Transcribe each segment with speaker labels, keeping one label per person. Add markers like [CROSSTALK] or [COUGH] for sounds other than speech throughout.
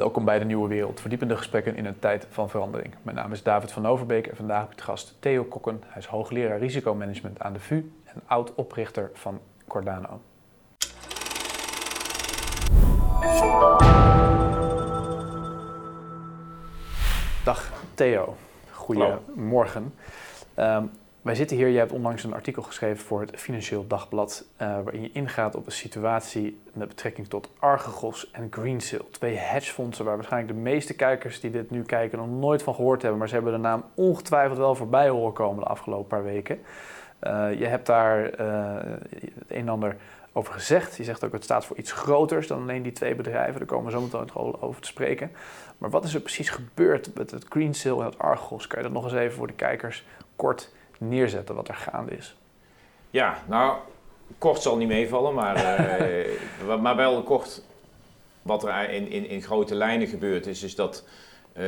Speaker 1: Welkom bij de Nieuwe Wereld, verdiepende gesprekken in een tijd van verandering. Mijn naam is David van Overbeek en vandaag heb ik gast Theo Kokken. Hij is hoogleraar risicomanagement aan de VU en oud-oprichter van Cordano. Dag Theo, goedemorgen. Um, wij zitten hier, jij hebt onlangs een artikel geschreven voor het Financieel Dagblad, uh, waarin je ingaat op een situatie met betrekking tot Archegos en Greensill. Twee hedgefondsen waar waarschijnlijk de meeste kijkers die dit nu kijken nog nooit van gehoord hebben, maar ze hebben de naam ongetwijfeld wel voorbij horen komen de afgelopen paar weken. Uh, je hebt daar uh, het een en ander over gezegd. Je zegt ook het staat voor iets groters dan alleen die twee bedrijven. Daar komen we zo meteen over te spreken. Maar wat is er precies gebeurd met het Greensill en het Argos? Kan je dat nog eens even voor de kijkers kort neerzetten wat er gaande is?
Speaker 2: Ja, nou, kort zal niet meevallen, maar, [LAUGHS] uh, maar wel kort wat er in, in, in grote lijnen gebeurd is, is dat uh,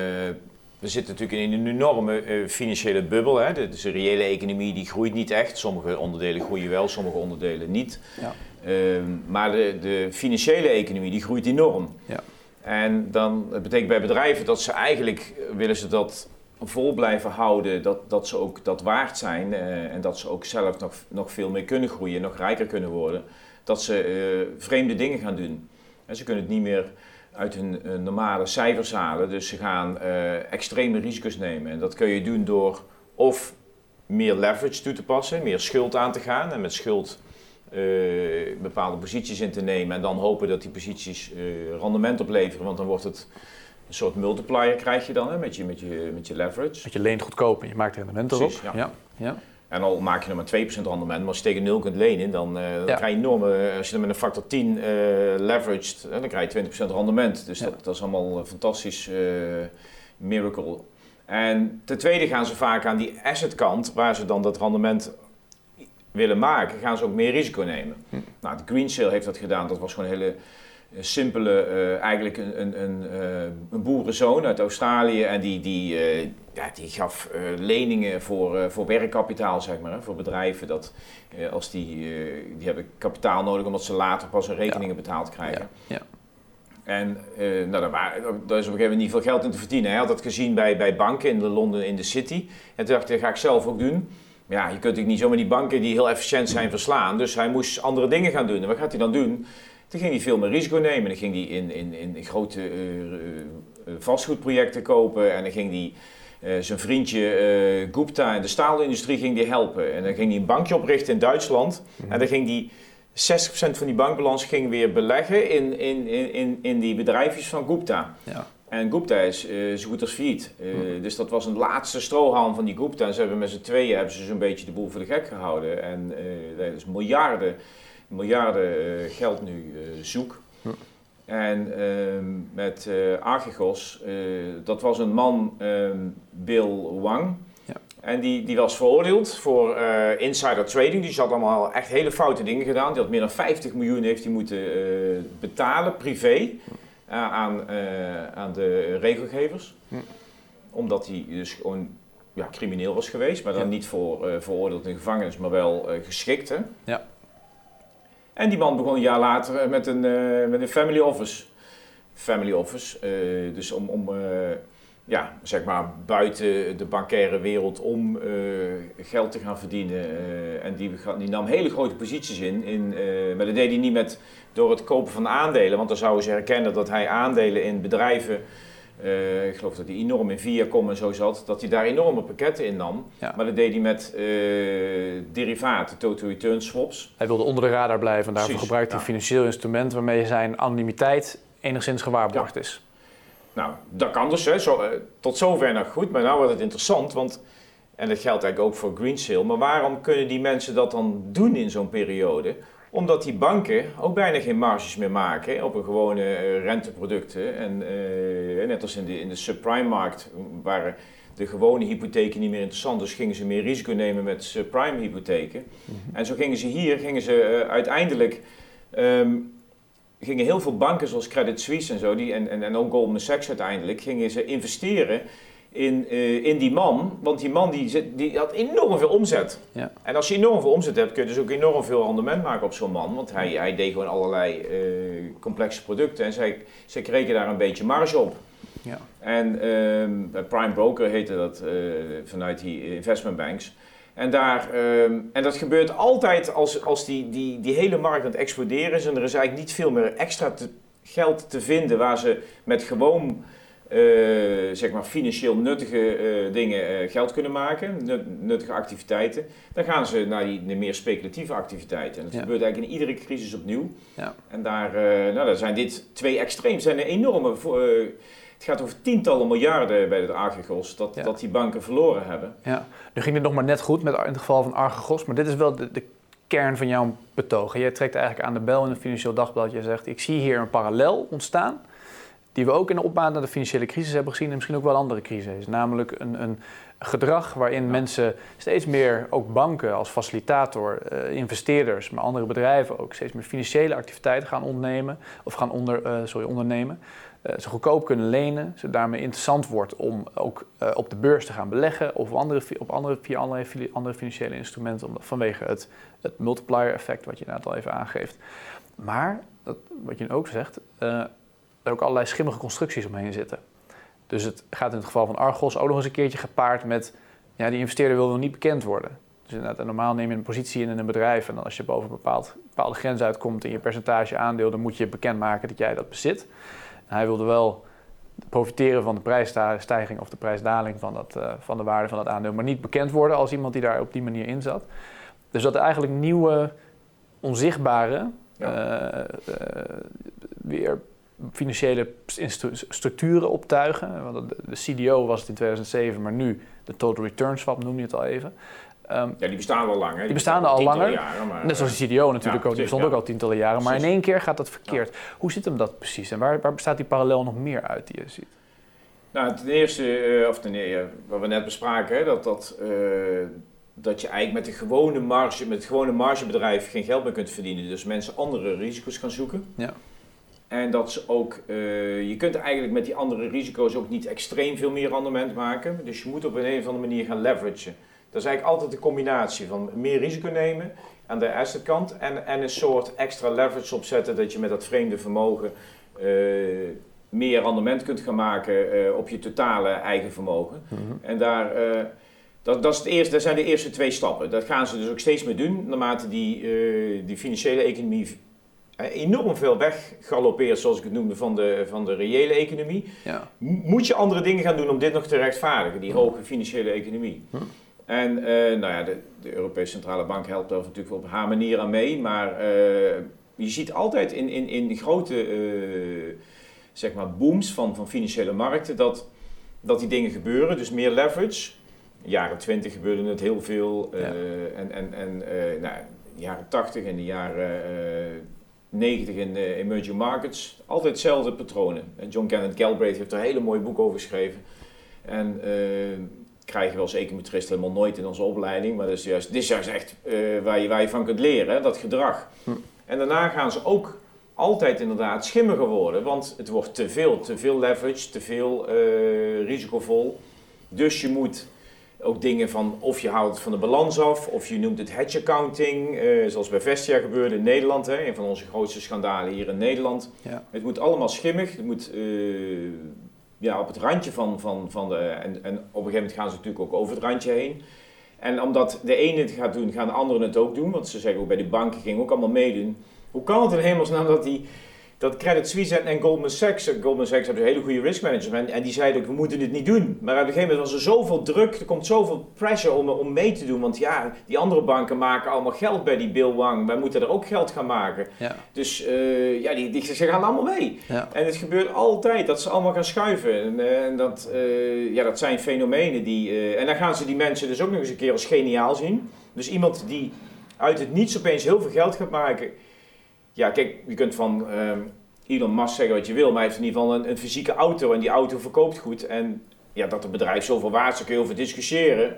Speaker 2: we zitten natuurlijk in een enorme uh, financiële bubbel. Hè? De, dus de reële economie die groeit niet echt. Sommige onderdelen groeien wel, sommige onderdelen niet. Ja. Uh, maar de, de, financiële economie die groeit enorm. Ja. En dan dat betekent bij bedrijven dat ze eigenlijk willen ze dat vol blijven houden, dat, dat ze ook dat waard zijn uh, en dat ze ook zelf nog, nog veel meer kunnen groeien, nog rijker kunnen worden, dat ze uh, vreemde dingen gaan doen. En ze kunnen het niet meer uit hun normale cijfers halen, dus ze gaan extreme risico's nemen. En dat kun je doen door of meer leverage toe te passen, meer schuld aan te gaan en met schuld bepaalde posities in te nemen en dan hopen dat die posities rendement opleveren, want dan wordt het een soort multiplier krijg je dan hè, met, je, met, je, met je leverage.
Speaker 1: Dat je leent goedkoop en je maakt rendement erop.
Speaker 2: Precies, ja. ja. En al maak je nog maar 2% rendement, maar als je tegen 0 kunt lenen, dan, uh, dan krijg je enorme, als je dan met een factor 10 uh, leveraged, dan krijg je 20% rendement. Dus dat, dat, is allemaal een fantastisch uh, miracle. En ten tweede gaan ze vaak aan die asset kant, waar ze dan dat rendement willen maken, gaan ze ook meer risico nemen. Hm. Nou, de Green Sale heeft dat gedaan, dat was gewoon een hele simpele, uh, eigenlijk een, een, een, uh, een, boerenzoon uit Australië. En die, die, uh, ja, die gaf leningen voor, voor werkkapitaal, zeg maar, voor bedrijven. Dat, als die, die hebben kapitaal nodig omdat ze later pas hun rekeningen betaald krijgen. Ja. ja. En nou, daar, daar, is op een gegeven moment niet veel geld in te verdienen. Hij had dat gezien bij, bij banken in de Londen in de City. En toen dacht hij, dat ga ik zelf ook doen. Maar ja, je kunt natuurlijk niet zomaar die banken die heel efficiënt zijn verslaan. Dus hij moest andere dingen gaan doen. En wat gaat hij dan doen? Toen ging hij veel meer risico nemen. Dan ging hij in, in, in grote uh, vastgoedprojecten kopen. En dan ging hij zijn vriendje Gupta in de staalindustrie ging die helpen. En dan ging hij een bankje oprichten in Duitsland. En dan ging hij 60% van die bankbalans ging weer beleggen in, in, in, in die bedrijfjes van Gupta. Ja. En Gupta is uh, zo goed als failliet. Uh. Dus dat was een laatste strohalm van die Gupta. En ze hebben met z'n tweeën hebben ze zo'n beetje de boel voor de gek gehouden. En uh, dat is miljarden miljarden eh, geld nu eh, zoek. En ehm, met uh, Archegos, dat was een man, ehm, Bill Wang. Ja. En die, die was veroordeeld voor insider trading. Die had allemaal echt hele foute dingen gedaan. Die had meer dan 50 miljoen heeft hij moeten betalen, privé, aan, aan de regelgevers. Omdat hij dus gewoon ja, crimineel was geweest. Maar dan niet voor veroordeeld in gevangenis, maar wel geschikt. Hè? Ja. En die man begon een jaar later eh, met een, uh, met een family office. Family office, uh, dus om, om ja, zeg maar buiten de bankaire wereld om geld te gaan verdienen. en die, die, nam hele grote posities in. in maar dat deed hij niet met, door het kopen van aandelen, want dan zouden ze herkennen dat hij aandelen in bedrijven uh, ik geloof dat hij enorm in Viacom en zo zat, dat hij daar enorme pakketten in nam. Maar dat deed hij met uh, derivaten, total return swaps.
Speaker 1: Hij wilde onder de radar blijven en daarvoor gebruikte hij een financieel instrument waarmee zijn anonimiteit enigszins gewaarborgd is.
Speaker 2: Nou, dat kan dus. Hè. Zo, uh, tot zover nog goed, maar nou wordt het interessant, want, en dat geldt eigenlijk ook voor Green maar waarom kunnen die mensen dat dan doen in zo'n periode? Omdat die banken ook bijna geen marges meer maken op een gewone uh, renteproducten. En uh, net als in de, in de subprime-markt waren de gewone hypotheken niet meer interessant. Dus gingen ze meer risico nemen met subprime hypotheken. Mhm. En zo gingen ze hier, gingen ze uh, uiteindelijk... Um, gingen heel veel banken zoals Credit Suisse en zo, die, en, en, en ook Goldman Sachs uiteindelijk, gingen ze investeren in, uh, in die man. Want die man die, die had enorm veel omzet.
Speaker 1: Ja.
Speaker 2: En als je enorm veel omzet hebt, kun je dus ook enorm veel rendement maken op zo'n man. Want hij, hij deed gewoon allerlei uh, complexe producten en zij, zij kregen daar een beetje marge op.
Speaker 1: Ja.
Speaker 2: En bij Prime Broker heette dat uh, vanuit die investment banks. En, daar, ehm, en dat gebeurt altijd als, als die, die, die hele markt aan het exploderen is en er is eigenlijk niet veel meer extra te, geld te vinden waar ze met gewoon zeg maar financieel nuttige uh, dingen uh, geld kunnen maken, nuttige activiteiten, dan gaan ze naar die, de meer speculatieve activiteiten. En dat ja. gebeurt eigenlijk in iedere crisis opnieuw.
Speaker 1: Ja.
Speaker 2: En daar, nou, daar zijn dit twee extreem, zijn een enorme het gaat over tientallen miljarden bij het Archegos dat, dat die banken verloren hebben.
Speaker 1: Ja, nu ging het nog maar net goed met, in het geval van Archegos, maar dit is wel de, de kern van jouw betoog. Jij trekt eigenlijk aan de bel in het Financieel Dagblad. Je zegt, ik zie hier een parallel ontstaan die we ook in de opmaat naar de financiële crisis hebben gezien en misschien ook wel andere crises. Namelijk een, een gedrag waarin mensen steeds meer, ook banken als facilitator, uh, investeerders, maar andere bedrijven ook, steeds meer financiële activiteiten gaan ondernemen, of gaan onder, uh, sorry, ondernemen. Uh, ze goedkoop kunnen lenen, zodat daarmee interessant wordt om ook op de beurs te gaan beleggen of andere, op andere, via andere, andere financiële instrumenten, om, vanwege het, het multiplier effect wat je net al even aangeeft. Maar, dat, wat je ook zegt, er ook allerlei schimmige constructies omheen zitten. Dus het gaat in het geval van Argos ook nog eens een keertje gepaard met... Ja, die investeerder wil nog niet bekend worden. Dus inderdaad, normaal neem je een positie in in een bedrijf... en dan als je boven een bepaald, bepaalde grens uitkomt in je percentage aandeel... dan moet je bekendmaken dat jij dat bezit. En hij wilde wel profiteren van de prijsstijging of de prijsdaling van, dat, uh, van de waarde van dat aandeel... maar niet bekend worden als iemand die daar op die manier in zat. Dus dat er eigenlijk nieuwe, onzichtbare... Ja. Uh, uh, weer financiële structuren optuigen. Want de CDO was het in 2007, maar nu de Total Return Swap noem je het al even.
Speaker 2: Um, ja, die bestaan al lang. Hè?
Speaker 1: Die, bestaan al langer. Jaren, maar, Net zoals de CDO natuurlijk ja, ook. Die bestond ook al tientallen jaren. Maar in één keer gaat dat verkeerd. Hoe zit hem dat precies? En waar, waar bestaat die parallel nog meer uit die je ziet?
Speaker 2: Nou, ten eerste, uh, of ten eerste, wat we net bespraken, hè, dat, dat, uh, dat je eigenlijk met, de gewone marge, met het gewone margebedrijf geen geld meer kunt verdienen. Dus mensen andere risico's gaan zoeken.
Speaker 1: Ja.
Speaker 2: En dat ze ook, uh, je kunt eigenlijk met die andere risico's ook niet extreem veel meer rendement maken. Dus je moet op een, een of andere manier gaan leveragen. Dat is eigenlijk altijd de combinatie van meer risico nemen aan de assetkant en, en een soort extra leverage opzetten dat je met dat vreemde vermogen uh, meer rendement kunt gaan maken uh, op je totale eigen vermogen.
Speaker 1: Mhm.
Speaker 2: En daar, dat, dat, is het eerste, dat zijn de eerste twee stappen. Dat gaan ze dus ook steeds meer doen naarmate die, die financiële economie enorm veel weggalopeert, zoals ik het noemde, van de, van de reële economie.
Speaker 1: Ja.
Speaker 2: Moet je andere dingen gaan doen om dit nog te rechtvaardigen, die hoge financiële economie?
Speaker 1: Hm.
Speaker 2: En uh, nou ja, de, de, Europese Centrale Bank helpt daar natuurlijk op haar manier aan mee, maar uh, je ziet altijd in, in, in grote uh, zeg maar booms van, van financiële markten dat, dat die dingen gebeuren. Dus meer leverage. In de jaren 20 gebeurde het heel veel.
Speaker 1: Ja.
Speaker 2: En, en, en nou, de jaren 80 en de jaren 90 in de emerging markets. Altijd hetzelfde patronen. John Kenneth Galbraith heeft er een hele mooi boek over geschreven. En uh, krijgen we als econometrist helemaal nooit in onze opleiding. Maar dat is juist, dit is juist echt waar, je, waar je van kunt leren, dat gedrag.
Speaker 1: Hm.
Speaker 2: En daarna gaan ze ook altijd inderdaad schimmiger worden. Want het wordt te veel, te veel leverage, te veel uh, risicovol. Dus je moet ook dingen van of je houdt van de balans af, of je noemt het hedge accounting, uh, zoals bij Vestia gebeurde in Nederland, hè, een van onze grootste schandalen hier in Nederland.
Speaker 1: Ja.
Speaker 2: Het moet allemaal schimmig, het moet uh, ja, op het randje van, van, van de. En, en op een gegeven moment gaan ze natuurlijk ook over het randje heen. En omdat de ene het gaat doen, gaan de anderen het ook doen. Want ze zeggen ook bij de banken gingen ook allemaal meedoen. Hoe kan het in hemelsnaam dat die dat Credit Suisse en Goldman Sachs, Goldman Sachs hebben een hele goede risk management en die zeiden ook, we moeten dit niet doen. Maar op een gegeven moment was er zoveel druk, er komt zoveel pressure om, om mee te doen. Want ja, die andere banken maken allemaal geld bij die Bill Wang, wij moeten er ook geld gaan maken.
Speaker 1: Ja.
Speaker 2: Dus uh, ja, die, die, ze gaan allemaal mee.
Speaker 1: Ja.
Speaker 2: En het gebeurt altijd dat ze allemaal gaan schuiven. En, uh, en dat, uh, ja, dat zijn fenomenen die... en dan gaan ze die mensen dus ook nog eens een keer als geniaal zien. Dus iemand die uit het niets opeens heel veel geld gaat maken ja, kijk, je kunt van um, Elon Musk zeggen wat je wil, maar hij heeft in ieder geval een, een, fysieke auto en die auto verkoopt goed. En ja, dat het bedrijf zoveel waard is, daar kun je over discussiëren.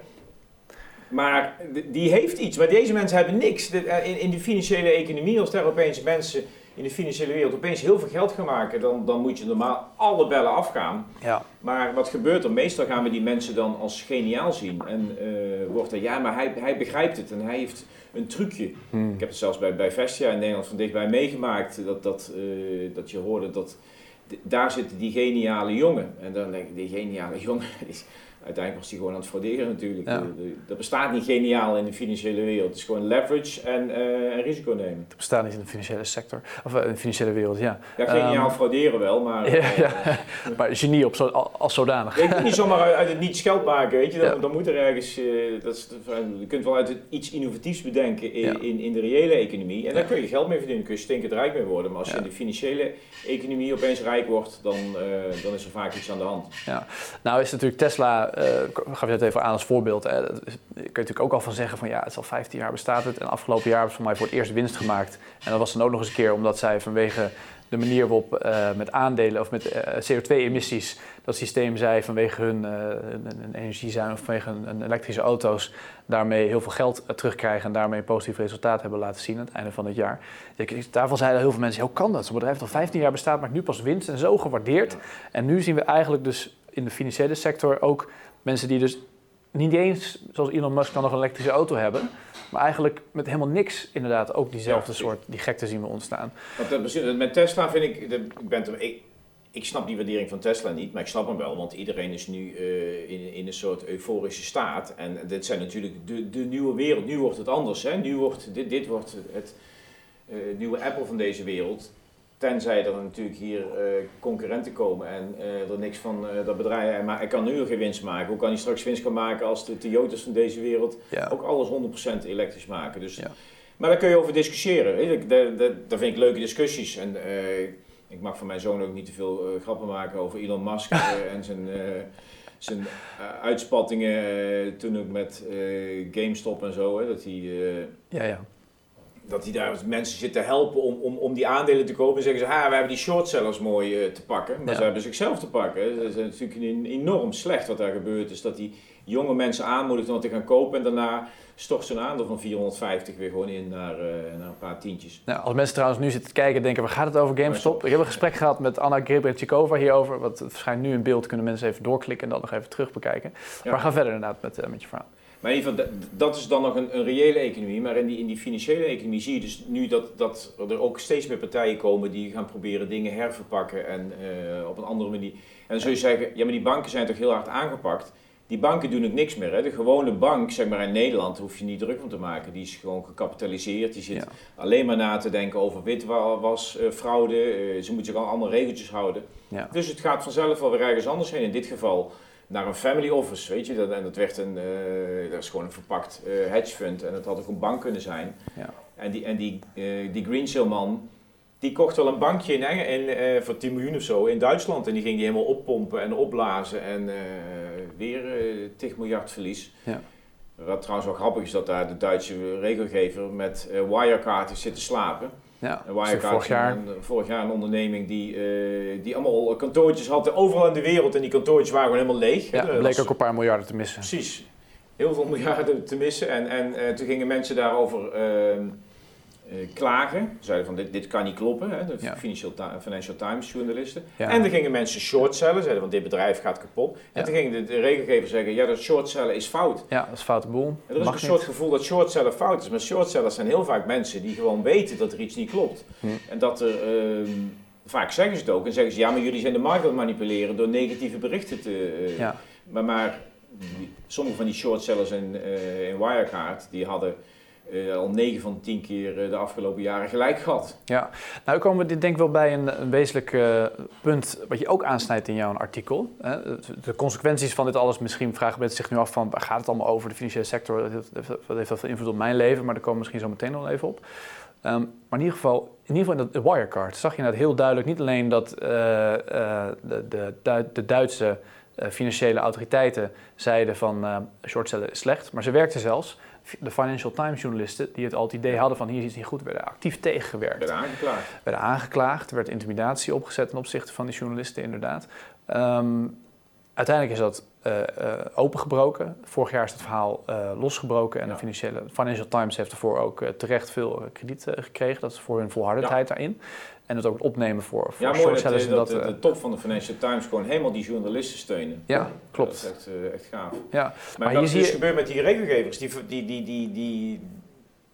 Speaker 2: Maar die heeft iets, maar deze mensen hebben niks. De, in, in de financiële economie, als daar opeens mensen in de financiële wereld opeens heel veel geld gaan maken, dan, dan moet je normaal alle bellen afgaan. Ja. Maar wat gebeurt er? Meestal gaan we die mensen dan als geniaal zien. En uh, wordt er, ja, maar hij, hij begrijpt het en hij heeft een trucje. Hmm. Ik heb het zelfs bij, bij Vestia in Nederland van dichtbij meegemaakt, dat, dat, uh, dat je hoorde dat daar zitten die geniale jongen. En dan denk ik, die geniale [LAUGHS] jongen, uiteindelijk was hij gewoon aan het frauderen natuurlijk. dat bestaat niet geniaal in de financiële wereld. Het is gewoon leverage en, uh, risico nemen.
Speaker 1: Dat bestaat niet in de financiële sector, of eh, in de financiële wereld, ja.
Speaker 2: Ja, geniaal um, frauderen wel, maar... [LAUGHS]
Speaker 1: ja, uh, maar genie op zo, als zodanig.
Speaker 2: Je kunt niet zomaar uit, uit, het niets geld maken, weet je. Dan, dan moet er ergens... dat is, je kunt wel uit het iets innovatiefs bedenken in, in, in, de reële economie. En daar kun je geld mee verdienen, kun je stinkend rijk mee worden. Maar als je in de financiële economie opeens rijk wordt, dan, dan is er vaak iets aan de hand.
Speaker 1: Ja. Nou is natuurlijk Tesla gaf je het even aan als voorbeeld. Je natuurlijk ook al van zeggen van ja, het is al 15 jaar bestaat het. En afgelopen jaar hebben ze voor mij voor het eerst winst gemaakt. En dat was dan ook nog eens een keer omdat zij vanwege de manier waarop uh, met aandelen of met uh, CO2-emissies dat systeem zei vanwege hun, uh, energiezuin of vanwege hun, elektrische auto's daarmee heel veel geld terugkrijgen en daarmee een positief resultaat hebben laten zien aan het einde van het jaar. Daarvan zeiden heel veel mensen, hoe kan dat? Zo'n bedrijf dat al 15 jaar bestaat, maakt nu pas winst en zo gewaardeerd. En nu zien we eigenlijk dus in de financiële sector ook Mensen die dus niet eens, zoals Elon Musk, dan nog een elektrische auto hebben. Maar eigenlijk met helemaal niks inderdaad ook diezelfde soort, die gekte zien we ontstaan.
Speaker 2: Want met Tesla vind ik, ik, ben ik, ik snap die waardering van Tesla niet, maar ik snap hem wel. Want iedereen is nu uh, in, in een soort euforische staat. En dit zijn natuurlijk de, de nieuwe wereld. Nu wordt het anders. Hè? Nu wordt, dit, dit wordt het uh, nieuwe Apple van deze wereld. Tenzij er natuurlijk hier uh, concurrenten komen en uh, er niks van uh, dat bedrijf. Maar hij kan nu geen winst maken. Hoe kan hij straks winst gaan maken als de Toyota's van deze wereld ook alles 100% elektrisch maken? Dus, ja. Maar daar kun je over discussiëren. Weet Dat, dat, dat vind ik leuke discussies. En ik mag van mijn zoon ook niet te veel grappen maken over Elon Musk [LAUGHS] en zijn, zijn uitspattingen toen ook met GameStop en zo. Hè, dat hij. ja, ja dat hij daar mensen zit te helpen om, om, om die aandelen te kopen. En zeggen ze, ha, we hebben die shortsellers mooi uh, te pakken. Maar ze hebben zichzelf te pakken. Dat is natuurlijk enorm slecht wat daar gebeurt. Is dat die jonge mensen aanmoedigt om te gaan kopen. En daarna stort zo'n aandeel van 450 weer gewoon in naar, uh, naar een paar tientjes.
Speaker 1: Nou, als mensen trouwens nu zitten te kijken denken, waar gaat het over GameStop? Ik heb een gesprek gehad met Anna Grebrechikova hierover. Wat verschijnt nu in beeld, kunnen mensen even doorklikken en dan nog even terug bekijken. Maar ga verder inderdaad met, uh, met je verhaal.
Speaker 2: Maar in ieder geval, dat is dan nog een, een, reële economie. Maar in die, in die financiële economie zie je dus nu dat, dat er ook steeds meer partijen komen die gaan proberen dingen herverpakken en uh, op een andere manier. En dan zul je zeggen, ja maar die banken zijn toch heel hard aangepakt. Die banken doen ook niks meer. Hè? De gewone bank, zeg maar in Nederland, hoef je niet druk van te maken. Die is gewoon gecapitaliseerd. Die zit alleen maar na te denken over witwas, uh, fraude. Uh, ze moeten zich al allemaal regeltjes houden. Ja. Dus het gaat vanzelf wel weer ergens anders heen. In dit geval naar een family office, weet je. Dat, en dat werd een, uh, dat is gewoon een verpakt uh, hedge fund en dat had ook een bank kunnen zijn. Ja. En die, en die, uh, die Greensill man, die kocht wel een bankje in, voor 10 miljoen of zo in Duitsland. En die ging die helemaal oppompen en opblazen en weer 10 miljard verlies. Ja. Wat trouwens wel grappig is dat daar de Duitse regelgever met Wirecard is zitten slapen. Ja, Wirecard vorig jaar. Een, vorig jaar een onderneming die, uh, die allemaal kantoortjes had overal in de wereld en die kantoortjes waren gewoon helemaal leeg.
Speaker 1: Ja, er bleek ook een paar miljarden te missen.
Speaker 2: Precies, heel veel miljarden te missen. En, en uh, toen gingen mensen daarover uh, klagen. Zeiden van dit, dit kan niet kloppen, hè, de Financial, Financial, Times journalisten. En dan gingen mensen shortcellen, zeiden van dit bedrijf gaat kapot. En toen gingen de, regelgevers zeggen, ja dat shortcellen is fout.
Speaker 1: Ja, dat is foute boel.
Speaker 2: En er is een soort gevoel dat shortcellen fout is. Maar shortsellers zijn heel vaak mensen die gewoon weten dat er iets niet klopt. Hm. En dat er... Uh, vaak zeggen ze het ook en zeggen ze ja, maar jullie zijn de markt aan het manipuleren door negatieve berichten te. Uh, ja. Maar, maar sommige van die shortsellers in, uh, in Wirecard die hadden uh, al 9 van 10 keer uh, de afgelopen jaren gelijk gehad.
Speaker 1: Ja, nou komen we dit denk ik wel bij een, een wezenlijk uh, punt wat je ook aansnijdt in jouw artikel. De consequenties van dit alles, misschien vragen mensen zich nu af van gaat het allemaal over, de financiële sector, wat heeft, dat voor invloed op mijn leven, maar daar komen we misschien zo meteen nog even op. Um, maar in ieder geval, in ieder geval in dat Wirecard zag je net heel duidelijk niet alleen dat de, de, de Duitse financiële autoriteiten zeiden van shortcellen is slecht, maar ze werkten zelfs de Financial Times journalisten die het al het idee hadden van hier is iets niet goed, werden actief tegengewerkt.
Speaker 2: Werden aangeklaagd.
Speaker 1: Werden aangeklaagd, er werd intimidatie opgezet ten opzichte van die journalisten inderdaad. Um, uiteindelijk is dat uh, opengebroken. Vorig jaar is het verhaal losgebroken en de financiële, Financial Times heeft ervoor ook terecht veel krediet gekregen. Dat is voor hun volhardendheid daarin. En het ook opnemen voor, voor
Speaker 2: Ja, mooi dat, dat, dat de, top van de Financial Times gewoon helemaal die journalisten steunen.
Speaker 1: Ja, klopt. Dat
Speaker 2: is echt, echt gaaf.
Speaker 1: Ja.
Speaker 2: Maar, maar wat is gebeurt met die regelgevers, die, die, die, die, die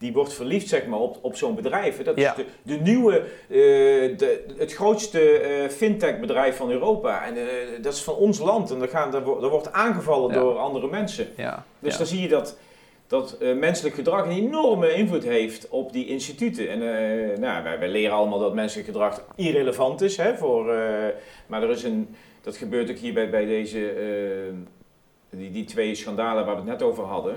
Speaker 2: die wordt verliefd zeg maar, op, op zo'n bedrijf. Dat is de, de nieuwe, uh, de, het grootste uh, fintech bedrijf van Europa. En uh, dat is van ons land. En dat, gaan, dat, wordt aangevallen door andere mensen.
Speaker 1: Ja.
Speaker 2: Dus dan zie je dat, dat menselijk gedrag een enorme invloed heeft op die instituten. En nou, wij, wij, leren allemaal dat menselijk gedrag irrelevant is. Hè, voor, maar er is een, dat gebeurt ook hier bij, bij deze, die, die twee schandalen waar we het net over hadden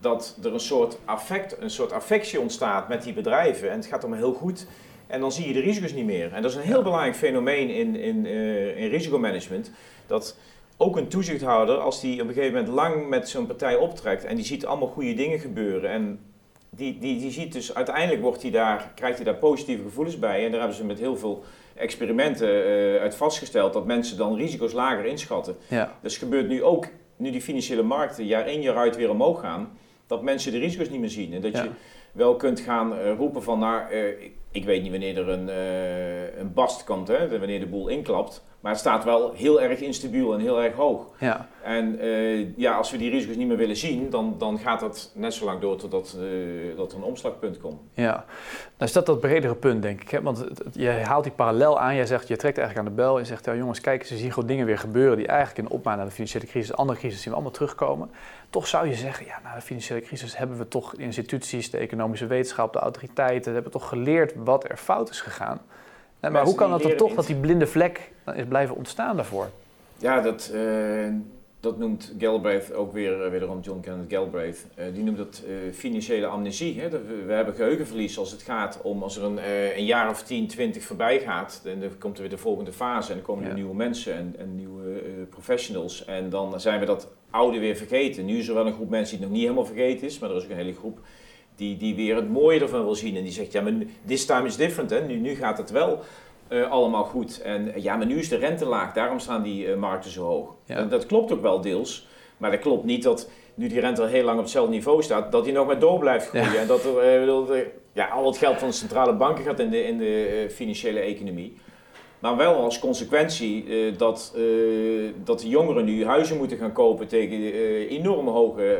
Speaker 2: dat er een soort, affect, een soort affectie ontstaat met die bedrijven en het gaat allemaal heel goed. En dan zie je de risico's niet meer. En dat is een heel belangrijk fenomeen in, in, in risicomanagement. Dat ook een toezichthouder, als die op een gegeven moment lang met zo'n partij optrekt en die ziet allemaal goede dingen gebeuren en die, die, die ziet dus uiteindelijk wordt hij daar, krijgt hij daar positieve gevoelens bij. En daar hebben ze met heel veel experimenten uh, uit vastgesteld dat mensen dan risico's lager inschatten.
Speaker 1: Ja.
Speaker 2: Dus gebeurt nu ook, nu die financiële markten jaar in jaar uit weer omhoog gaan dat mensen de risico's niet meer zien. En dat je wel kunt gaan uh, roepen van, nou, uh, ik, ik, weet niet wanneer er een, een bast komt, hè, wanneer de boel inklapt. Maar het staat wel heel erg instabiel en heel erg hoog.
Speaker 1: Ja.
Speaker 2: En ja, als we die risico's niet meer willen zien, dan, dan gaat dat net zo lang door totdat dat er een omslagpunt komt.
Speaker 1: Ja, nou is dat dat bredere punt, denk ik. Hè? Want je haalt die parallel aan, jij zegt, je trekt eigenlijk aan de bel en zegt, ja, jongens, kijk, ze zien gewoon dingen weer gebeuren die eigenlijk in de opmaat naar de financiële crisis, andere crisis zien we allemaal terugkomen. Toch zou je zeggen, ja, na de financiële crisis hebben we toch de instituties, de economische wetenschap, de autoriteiten, hebben toch geleerd wat er fout is gegaan. Maar hoe kan het dan toch dat die blinde vlek is blijven ontstaan daarvoor?
Speaker 2: Ja, dat, uh, dat noemt Galbraith ook weer, uh, wederom John Kenneth Galbraith. Uh, die noemt dat financiële amnesie. Hè? We, we, hebben geheugenverlies als het gaat om als er een, een jaar of 10, 20 voorbij gaat. En dan komt er weer de volgende fase en dan komen er nieuwe mensen en, en nieuwe professionals. En dan zijn we dat oude weer vergeten. Nu is er wel een groep mensen die het nog niet helemaal vergeten is, maar er is ook een hele groep die, die weer het mooie ervan wil zien. En die zegt, ja, maar this time is different. Hè? Nu, nu gaat het wel uh, allemaal goed. En ja, maar nu is de rente laag, daarom staan die uh, markten zo hoog. Ja. En dat klopt ook wel deels. Maar dat klopt niet dat nu die rente al heel lang op hetzelfde niveau staat, dat die nog maar door blijft groeien. Ja. En dat er uh, ja, al het geld van de centrale banken gaat in de, in de financiële economie. Maar wel als consequentie uh, dat, uh, dat de jongeren nu huizen moeten gaan kopen tegen uh, enorme hoge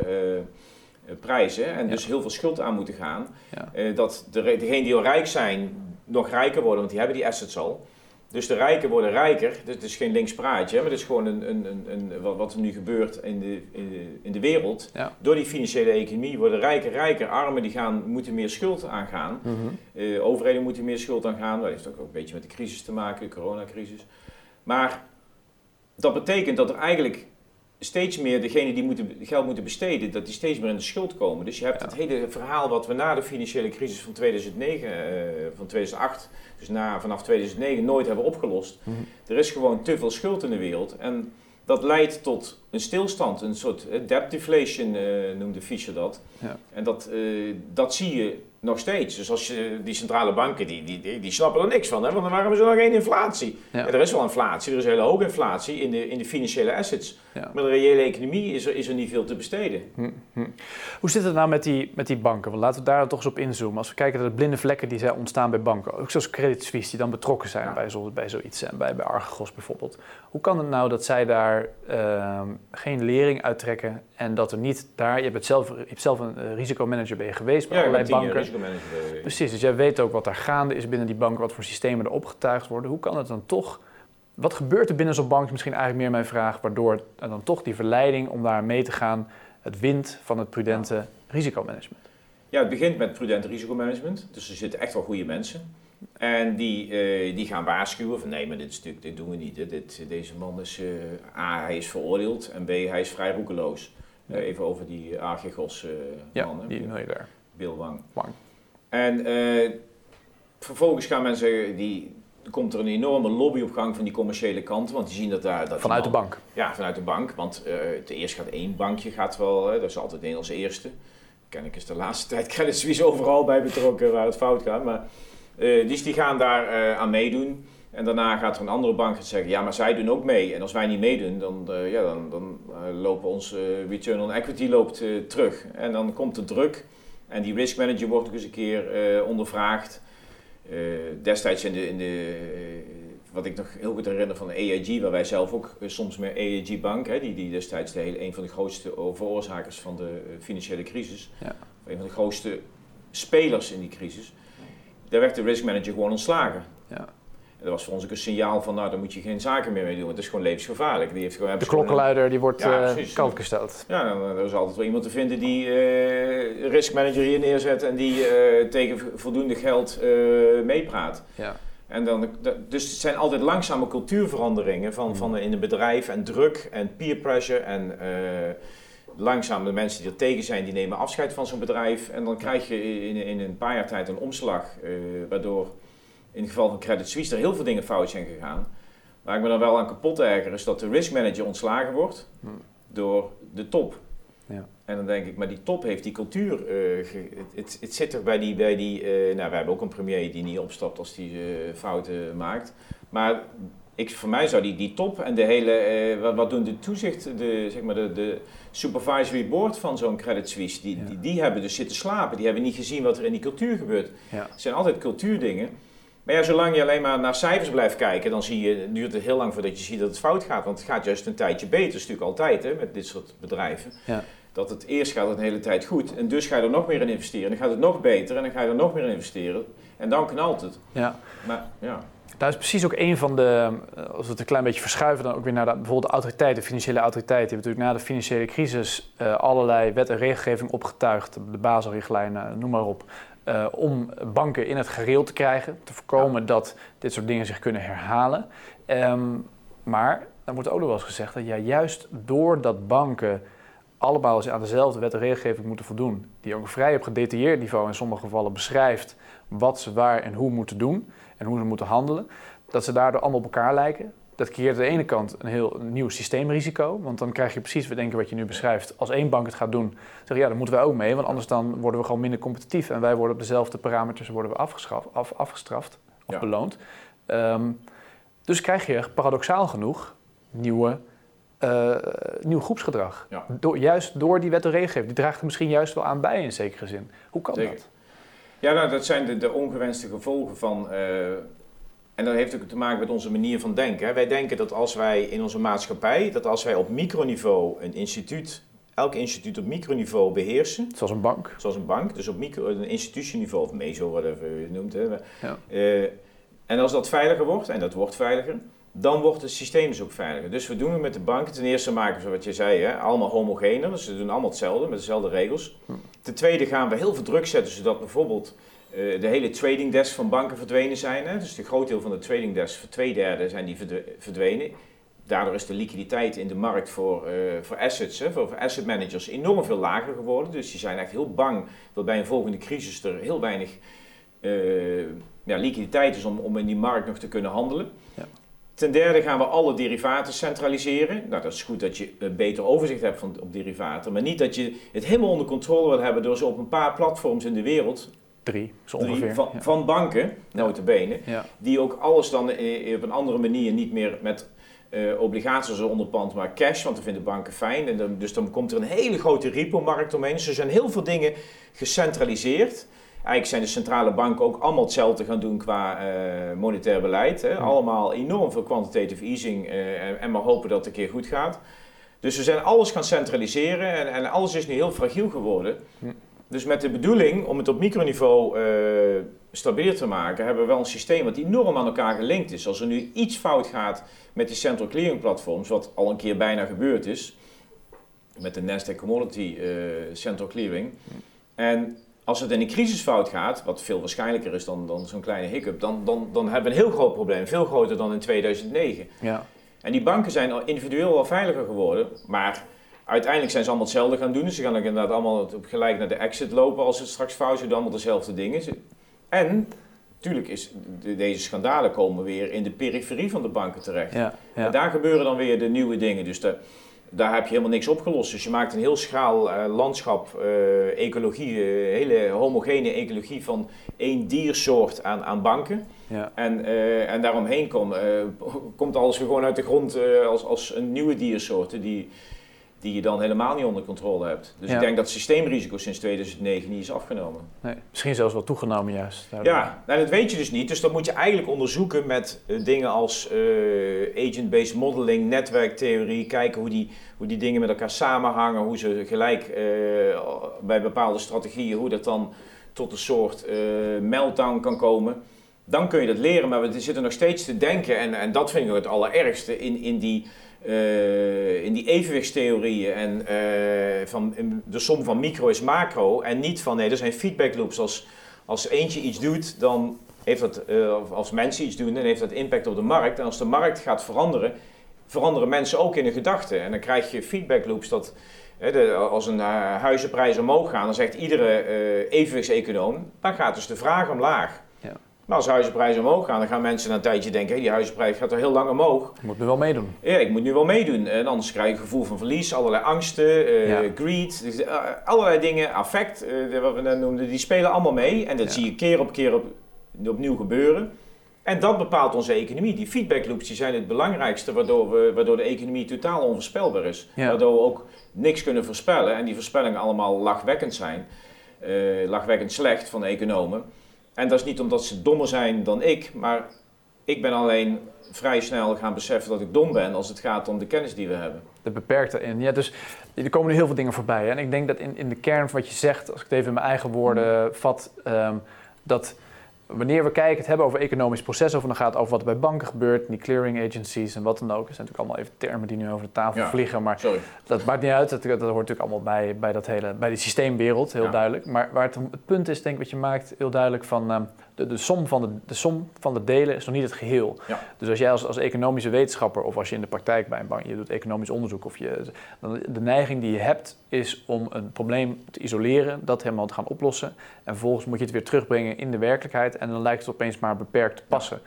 Speaker 2: prijzen en dus heel veel schuld aan moeten gaan. Ja. dat de, degenen die al rijk zijn nog rijker worden, want die hebben die assets al. Dus de rijken worden rijker. Dus het is geen links praatje, maar het is gewoon een, een, een, een wat er nu gebeurt in de, in de, in de wereld. Door die financiële economie worden rijker rijker. Armen die gaan, moeten meer schuld aangaan. Mm overheden moeten meer schuld aangaan. Dat heeft ook een beetje met de crisis te maken, de coronacrisis. Maar dat betekent dat er eigenlijk steeds meer degenen die moeten, geld moeten besteden, dat die steeds meer in de schuld komen. Dus je hebt het hele verhaal wat we na de financiële crisis van 2009, uh, eh, van 2008, dus na, vanaf 2009 nooit hebben opgelost. Mhm. Er is gewoon te veel schuld in de wereld. En dat leidt tot een stilstand, een soort uh, debt deflation uh, noemde Fischer dat. Ja. En dat, dat zie je nog steeds. Dus als je, die centrale banken, die, die, die, snappen er niks van, hè? want dan waren we zo nog geen inflatie. Ja. er is wel inflatie, er is hele hoge inflatie in de, in de financiële assets. Maar de reële economie is er, is er niet veel te besteden. Hm,
Speaker 1: hm. Hoe zit het nou met die, met die banken? Want laten we daar toch eens op inzoomen. Als we kijken naar de blinde vlekken die zijn ontstaan bij banken, ook zoals Credit Suisse, die dan betrokken zijn bij, zo, bij zoiets en bij, bij Argos bijvoorbeeld. Hoe kan het nou dat zij daar uh, geen lering uittrekken en dat er niet daar, je hebt, het zelf, je hebt zelf een uh, risicomanager ben je geweest bij allerlei banken. Precies, dus jij weet ook wat daar gaande is binnen die bank, wat voor systemen er opgetuigd worden. Hoe kan het dan toch, wat gebeurt er binnen zo'n bank, is misschien eigenlijk meer mijn vraag, waardoor dan toch die verleiding om daar mee te gaan, het wint van het prudente risicomanagement?
Speaker 2: Ja, het begint met prudent risicomanagement. Dus er zitten echt wel goede mensen. En die, uh, die gaan waarschuwen van nee, maar dit, stuk, dit doen we niet. Dit, deze man is, uh, A, hij is veroordeeld en B, hij is vrij roekeloos. Uh, even over die Archegos man.
Speaker 1: Ja, die daar.
Speaker 2: Bill Wang.
Speaker 1: Wang.
Speaker 2: En uh, vervolgens gaan mensen, die, komt er een enorme lobby op gang van die commerciële kant, want die zien dat daar... Dat
Speaker 1: vanuit de bank?
Speaker 2: Ja, vanuit de bank, want uh, ten eerste gaat één bankje gaat wel, dat is altijd één als eerste. Ken is de laatste [LAUGHS] tijd Credit Suisse overal bij betrokken waar het fout gaat, maar... Uh, dus die gaan daar aan meedoen. En daarna gaat er een andere bank zeggen, ja, maar zij doen ook mee. En als wij niet meedoen, dan, uh, ja, dan, dan uh, lopen ons return on equity loopt, terug. En dan komt de druk. En die risk manager wordt ook eens een keer ondervraagd. destijds in de, in de wat ik nog heel goed herinner van AIG, waar wij zelf ook soms met AIG Bank, hè, die, die destijds de hele, een van de grootste veroorzakers van de financiële crisis, ja. een van de grootste spelers in die crisis, daar werd de risk manager gewoon ontslagen. En dat was voor ons ook een signaal van, nou, daar moet je geen zaken meer mee doen, want het is gewoon levensgevaarlijk. Die heeft gewoon,
Speaker 1: de klokkenluider die wordt ja, uh, kant gesteld.
Speaker 2: Ja, dan, er is altijd wel iemand te vinden die uh, risk manager hier neerzet en die uh, tegen voldoende geld meepraat. Ja. En dan, dus het zijn altijd langzame cultuurveranderingen van, van mm. in een bedrijf en druk en peer pressure en langzaam de mensen die er tegen zijn, die nemen afscheid van zo'n bedrijf. En dan krijg je in, in een paar jaar tijd een omslag, uh, waardoor in het geval van Credit Suisse er heel veel dingen fout zijn gegaan. Waar ik me dan wel aan kapot erger is dat de risk manager ontslagen wordt hmm. door de top. Ja. En dan denk ik, maar die top heeft die cultuur. Uh, het, het, zit er bij die. Bij die uh, nou, we hebben ook een premier die niet opstapt als die fouten maakt. Maar ik, voor mij zou die, die top en de hele, eh, wat, wat, doen de toezicht, de, zeg maar de, de supervisory board van zo'n Credit Suisse, die, die, die, hebben dus zitten slapen. Die hebben niet gezien wat er in die cultuur gebeurt. Ja. Het zijn altijd cultuurdingen. Maar ja, zolang je alleen maar naar cijfers blijft kijken, dan zie je, duurt het heel lang voordat je ziet dat het fout gaat. Want het gaat juist een tijdje beter. Dat is natuurlijk altijd hè, met dit soort bedrijven. Ja. Dat het eerst gaat het een hele tijd goed. En dus ga je er nog meer in investeren. Dan gaat het nog beter en dan ga je er nog meer in investeren. En dan knalt het. Ja.
Speaker 1: Maar ja. Daar is precies ook een van de, eh, als we het een klein beetje verschuiven, dan ook weer naar de, bijvoorbeeld de autoriteiten, de financiële autoriteiten. Die hebben natuurlijk na de financiële crisis uh, allerlei wet en regelgeving opgetuigd, de Baselrichtlijnen, noem maar op, uh, om banken in het gereel te krijgen, te voorkomen dat dit soort dingen zich kunnen herhalen. Um, maar dan wordt ook nog wel eens gezegd dat ja, juist doordat banken allemaal aan dezelfde wet en regelgeving moeten voldoen, die ook vrij op gedetailleerd niveau in sommige gevallen beschrijft wat ze waar en hoe moeten doen, en hoe ze moeten handelen, dat ze daardoor allemaal op elkaar lijken. Dat creëert aan de ene kant een heel nieuw systeemrisico, want dan krijg je precies wat, denken wat je nu beschrijft. Als één bank het gaat doen, zeg je ja, dan moeten wij ook mee, want anders dan worden we gewoon minder competitief en wij worden op dezelfde parameters worden we af, afgestraft of beloond. Ehm, dus krijg je paradoxaal genoeg nieuwe, uh, nieuw groepsgedrag. Door, juist door die wet en regelgeving. Die draagt er misschien juist wel aan bij in zekere zin. Hoe kan dat?
Speaker 2: Ja, nou, dat zijn de, de ongewenste gevolgen van. Uh, en dat heeft ook te maken met onze manier van denken. Wij denken dat als wij in onze maatschappij, dat als wij op microniveau een instituut, elk instituut op microniveau beheersen.
Speaker 1: Zoals een bank.
Speaker 2: Zoals een bank, dus op micro, een institutieniveau, of meso, whatever je noemt. Hè. Ja. Uh, en als dat veiliger wordt, en dat wordt veiliger, dan wordt het systeem dus ook veiliger. Dus we doen het met de banken. Ten eerste maken we, wat je zei, hè, allemaal homogener. Dus ze doen allemaal hetzelfde, met dezelfde regels. Hm. Ten tweede gaan we heel veel druk zetten, zodat bijvoorbeeld uh, de hele trading desk van banken verdwenen zijn. Hè. Dus de groot deel van de trading desk, voor twee derde, zijn die verdwenen. Daardoor is de liquiditeit in de markt voor, uh, voor assets, hè, voor, voor asset managers, enorm veel lager geworden. Dus die zijn echt heel bang dat bij een volgende crisis er heel weinig uh, ja, liquiditeit is om, om in die markt nog te kunnen handelen. Ja. Ten derde gaan we alle derivaten centraliseren. Nou, dat is goed dat je een beter overzicht hebt van, op derivaten, maar niet dat je het helemaal onder controle wil hebben door ze op een paar platforms in de wereld
Speaker 1: Drie, zo ongeveer.
Speaker 2: van, van, banken, notabene, ja. die ook alles dan op een andere manier niet meer met uh, obligaties onderpand, maar cash, want dat vinden banken fijn. En dan, dus dan komt er een hele grote repo-markt omheen. Dus er zijn heel veel dingen gecentraliseerd. Eigenlijk zijn de centrale banken ook allemaal hetzelfde gaan doen qua uh, monetair beleid. Hè. Allemaal enorm veel quantitative easing uh, en maar hopen dat het een keer goed gaat. Dus we zijn alles gaan centraliseren en, en alles is nu heel fragiel geworden. Dus met de bedoeling om het op microniveau uh, stabiel te maken, hebben we wel een systeem wat enorm aan elkaar gelinkt is. Als er nu iets fout gaat met die central clearing platforms, wat al een keer bijna gebeurd is, met de Nasdaq Commodity Central Clearing. En als het in een crisisfout gaat, wat veel waarschijnlijker is dan, dan zo'n kleine hiccup, dan, dan, dan hebben we een heel groot probleem, veel groter dan in 2009. Ja. En die banken zijn individueel wel veiliger geworden, maar uiteindelijk zijn ze allemaal hetzelfde gaan doen. Dus ze gaan inderdaad allemaal gelijk naar de exit lopen als het straks fout is, allemaal dezelfde dingen. En natuurlijk is deze schandalen komen weer in de periferie van de banken terecht. Ja, ja. En daar gebeuren dan weer de nieuwe dingen. Dus de, daar heb je helemaal niks opgelost. Dus je maakt een heel schaal uh, landschap, uh, ecologie, uh, hele homogene ecologie van één diersoort aan, aan banken. Ja. En, en daaromheen kom, [LAUGHS] komt alles gewoon uit de grond als, als een nieuwe diersoorten die, die je dan helemaal niet onder controle hebt. Dus ik denk dat het systeemrisico sinds 2009 niet is afgenomen.
Speaker 1: Nee, misschien zelfs wel toegenomen juist.
Speaker 2: Ja, nou, dat weet je dus niet. Dus dat moet je eigenlijk onderzoeken met uh, dingen als uh, agent-based modeling, netwerktheorie, kijken hoe die, hoe die dingen met elkaar samenhangen, hoe ze gelijk uh, bij bepaalde strategieën, hoe dat dan tot een soort meltdown kan komen. Dan kun je dat leren, maar we zitten nog steeds te denken, en, en dat vind ik het allerergste, in, in die uh, in die evenwichtstheorieën en uh, van de som van micro is macro en niet van nee, er zijn feedback loops. Als, als eentje iets doet, dan heeft dat, uh, als mensen iets doen, dan heeft dat impact op de markt. En als de markt gaat veranderen, veranderen mensen ook in hun gedachten. En dan krijg je feedback loops dat de, als een huizenprijs omhoog gaat, dan zegt iedere evenwichtseconoom, dan gaat dus de vraag omlaag. Maar als huizenprijzen omhoog gaan, dan gaan mensen na een tijdje denken: hey, die huizenprijs gaat er heel lang omhoog.
Speaker 1: Ik moet nu wel meedoen.
Speaker 2: Ja, ik moet nu wel meedoen. En anders krijg je een gevoel van verlies, allerlei angsten, uh, greed, dus, uh, allerlei dingen, affect, uh, wat we net noemden, die spelen allemaal mee. En dat zie je keer op keer op, opnieuw gebeuren. En dat bepaalt onze economie. Die feedback loops die zijn het belangrijkste, waardoor, we, waardoor de economie totaal onvoorspelbaar is. Waardoor we ook niks kunnen voorspellen en die voorspellingen allemaal lachwekkend zijn. lachwekkend slecht van de economen. En dat is niet omdat ze dommer zijn dan ik, maar ik ben alleen vrij snel gaan beseffen dat ik dom ben als het gaat om de kennis die we hebben.
Speaker 1: De beperkte in. Ja, dus er komen nu heel veel dingen voorbij. Hè? En ik denk dat in, in de kern van wat je zegt, als ik het even in mijn eigen woorden vat, um, dat wanneer we kijken, het hebben over economisch proces, of dan gaat het over wat er bij banken gebeurt, die clearing agencies en wat dan ook. Dat zijn natuurlijk allemaal even termen die nu over de tafel vliegen, maar sorry. dat maakt niet uit. Dat, dat, hoort natuurlijk allemaal bij, bij, dat hele, bij die systeemwereld, heel duidelijk. Maar waar het, het, punt is, denk ik, wat je maakt, heel duidelijk van... Ehm, de, de, som van de, de som van de delen is nog niet het geheel. Ja. Dus als jij als, als economische wetenschapper of als je in de praktijk bij een bank, je doet economisch onderzoek of je, dan de neiging die je hebt is om een probleem te isoleren, dat helemaal te gaan oplossen en vervolgens moet je het weer terugbrengen in de werkelijkheid en dan lijkt het opeens maar beperkt te passen.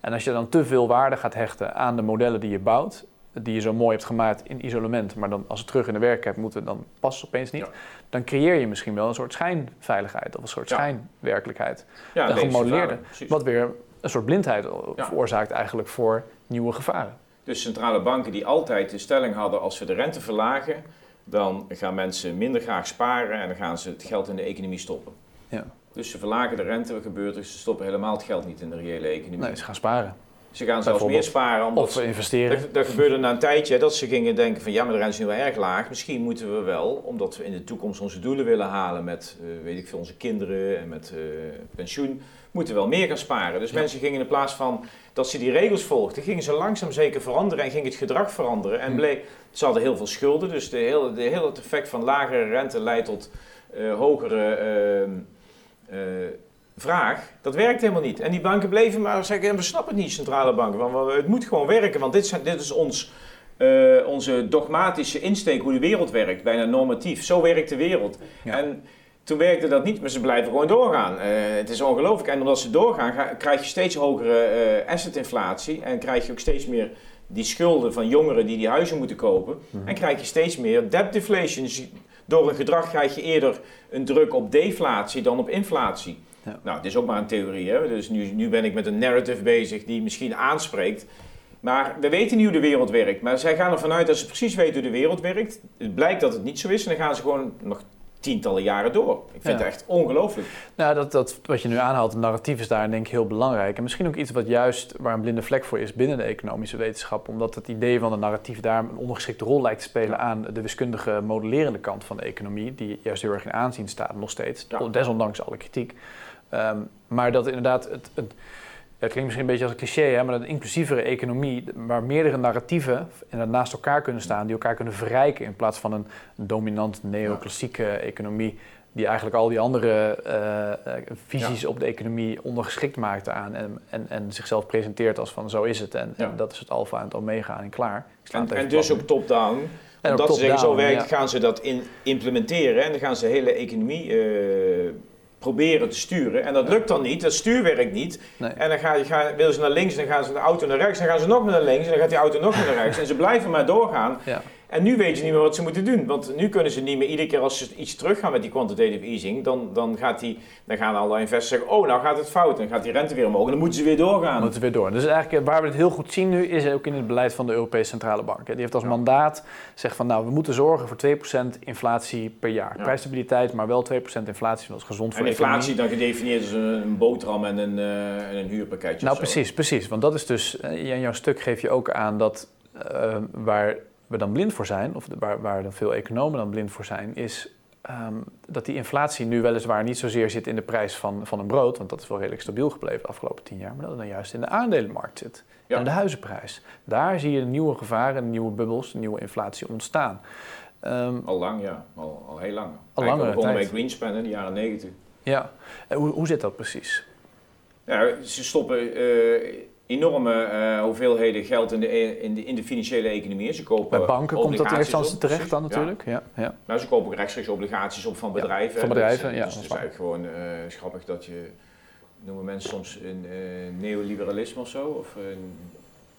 Speaker 1: En als je dan te veel waarde gaat hechten aan de modellen die je bouwt, die je zo mooi hebt gemaakt in isolement, maar dan als het terug in de werkelijkheid moeten, dan past het opeens niet. Dan creëer je misschien wel een soort schijnveiligheid of een soort schijnwerkelijkheid. Ja, een gemodelleerde. Wat weer een soort blindheid veroorzaakt eigenlijk voor nieuwe gevaren.
Speaker 2: Dus centrale banken die altijd de stelling hadden als we de rente verlagen, dan gaan mensen minder graag sparen en dan gaan ze het geld in de economie stoppen. Ja. Dus ze verlagen de rente, wat gebeurt er? Ze stoppen helemaal het geld niet in de reële economie.
Speaker 1: Nee, ze gaan sparen.
Speaker 2: Ze gaan zelfs meer sparen.
Speaker 1: Omdat of investeren.
Speaker 2: Dat, gebeurde na een tijdje dat ze gingen denken van ja, maar de rente is nu wel erg laag. Misschien moeten we wel, omdat we in de toekomst onze doelen willen halen met, uh, weet ik veel, onze kinderen en met uh, pensioen, moeten we wel meer gaan sparen. Dus mensen gingen in plaats van dat ze die regels volgden, gingen ze langzaam zeker veranderen en ging het gedrag veranderen. En hm. bleek, ze hadden heel veel schulden, dus de hele, de hele het effect van lagere rente leidt tot uh, hogere ehm, vraag, dat werkt helemaal niet. En die banken bleven maar zeggen, we snappen het niet, centrale banken. Want het moet gewoon werken, want dit, zijn, dit is ons, uh, onze dogmatische insteek hoe de wereld werkt, bijna normatief. Zo werkt de wereld. En toen werkte dat niet, maar ze blijven gewoon doorgaan. Uh, het is ongelooflijk. En omdat ze doorgaan, ga, krijg je steeds hogere uh, assetinflatie en krijg je ook steeds meer die schulden van jongeren die die huizen moeten kopen. Mhm. En krijg je steeds meer debt deflation. Dus door een gedrag krijg je eerder een druk op deflatie dan op inflatie. Nou, het is ook maar een theorie. Hè? Dus nu, nu ben ik met een narrative bezig die misschien aanspreekt. Maar we weten niet hoe de wereld werkt. Maar zij gaan ervan uit dat ze precies weten hoe de wereld werkt. Het blijkt dat het niet zo is en dan gaan ze gewoon nog tientallen jaren door. Ik vind het echt ongelooflijk.
Speaker 1: Nou, dat, dat, wat je nu aanhaalt, het narratief is daar denk ik heel belangrijk. En misschien ook iets wat juist waar een blinde vlek voor is binnen de economische wetenschap. Omdat het idee van het narratief daar een ondergeschikte rol lijkt te spelen aan de wiskundige modellerende kant van de economie. Die juist heel erg in aanzien staat, nog steeds. Desondanks alle kritiek. Ehm, maar dat inderdaad, het, het, het, klinkt misschien een beetje als een cliché, hè, maar dat een inclusievere economie, waar meerdere narratieven naast elkaar kunnen staan, die elkaar kunnen verrijken in plaats van een dominant neoclassieke economie, die eigenlijk al die andere eh, eh, visies op de economie ondergeschikt maakt aan en, en, en zichzelf presenteert als van zo is het en, en dat is het alfa en het omega en klaar.
Speaker 2: En, en dus ook top-down. Omdat ze zeggen zo werkt, gaan ze dat in, implementeren en dan gaan ze de hele economie uh, proberen te sturen. En dat lukt dan niet, dat stuurwerk niet. En dan ga je, ga, ze naar links, dan gaan ze de auto naar rechts, dan gaan ze nog naar links, en dan gaat die auto nog naar rechts. En ze blijven maar doorgaan. Ja. En nu weten ze niet meer wat ze moeten doen. Want nu kunnen ze niet meer, iedere keer als ze iets teruggaan met die quantitative easing, dan, dan, gaat die, dan gaan alle investors zeggen, oh nou gaat het fout. Dan gaat die rente weer omhoog en dan moeten ze weer doorgaan. Dan
Speaker 1: moeten ze weer door. Dus eigenlijk waar we het heel goed zien nu, is ook in het beleid van de Europese Centrale Bank. Die heeft als mandaat, zegt van nou, we moeten zorgen voor 2% inflatie per jaar. Prijsstabiliteit, maar wel 2% inflatie, dat is gezond voor
Speaker 2: En inflatie dan gedefinieerd als een, boterham en een, uh, een huurpakketje.
Speaker 1: Nou precies, precies. Want dat is dus, eh, in jouw stuk geef je ook aan dat uh, waar we dan blind voor zijn, of waar, waar dan veel economen dan blind voor zijn, is ehm, dat die inflatie nu weliswaar niet zozeer zit in de prijs van, van een brood, want dat is wel redelijk stabiel gebleven de afgelopen tien jaar, maar dat het dan juist in de aandelenmarkt zit. En de huizenprijs. Daar zie je nieuwe gevaren, nieuwe bubbels, nieuwe inflatie ontstaan.
Speaker 2: Um, al lang, ja. Al, al heel lang.
Speaker 1: Al langer tijd.
Speaker 2: bij Greenspan in de jaren negentig.
Speaker 1: Ja. En hoe, hoe zit dat precies?
Speaker 2: Ja, ze stoppen... Uh, enorme uh, hoeveelheden geld in de, e- in, de, in de financiële economie. Ze kopen
Speaker 1: Bij banken komt dat eerst als terecht dan natuurlijk. Ja. Ja,
Speaker 2: Nou, ze kopen rechtstreeks obligaties op van bedrijven.
Speaker 1: Ja, van bedrijven, ja.
Speaker 2: Dus het is eigenlijk gewoon uh, grappig dat je, noemen mensen soms een uh, neoliberalisme of zo, of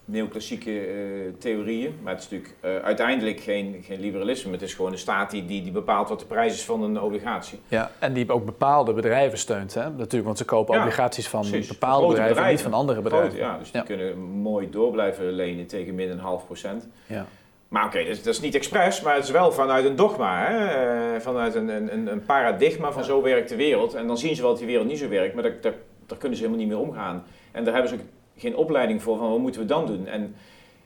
Speaker 2: neoclassieke uh, theorieën. Maar het is natuurlijk uh, uiteindelijk geen, geen liberalisme. Het is gewoon een staat die, die, die, bepaalt wat de prijs is van een obligatie.
Speaker 1: Ja, en die ook bepaalde bedrijven steunt. Hè? Natuurlijk, want ze kopen obligaties van bepaalde bedrijven, niet van andere bedrijven.
Speaker 2: ja, dus die kunnen mooi door blijven lenen tegen min een half procent. Ja. Maar oké, dat, dat, is niet expres, maar het is wel vanuit een dogma, hè? Uh, vanuit een, een, een paradigma van zo werkt de wereld. En dan zien ze wel dat die wereld niet zo werkt, maar daar, daar, daar kunnen ze helemaal niet meer omgaan. En daar hebben ze ook geen opleiding voor van wat moeten we dan doen. En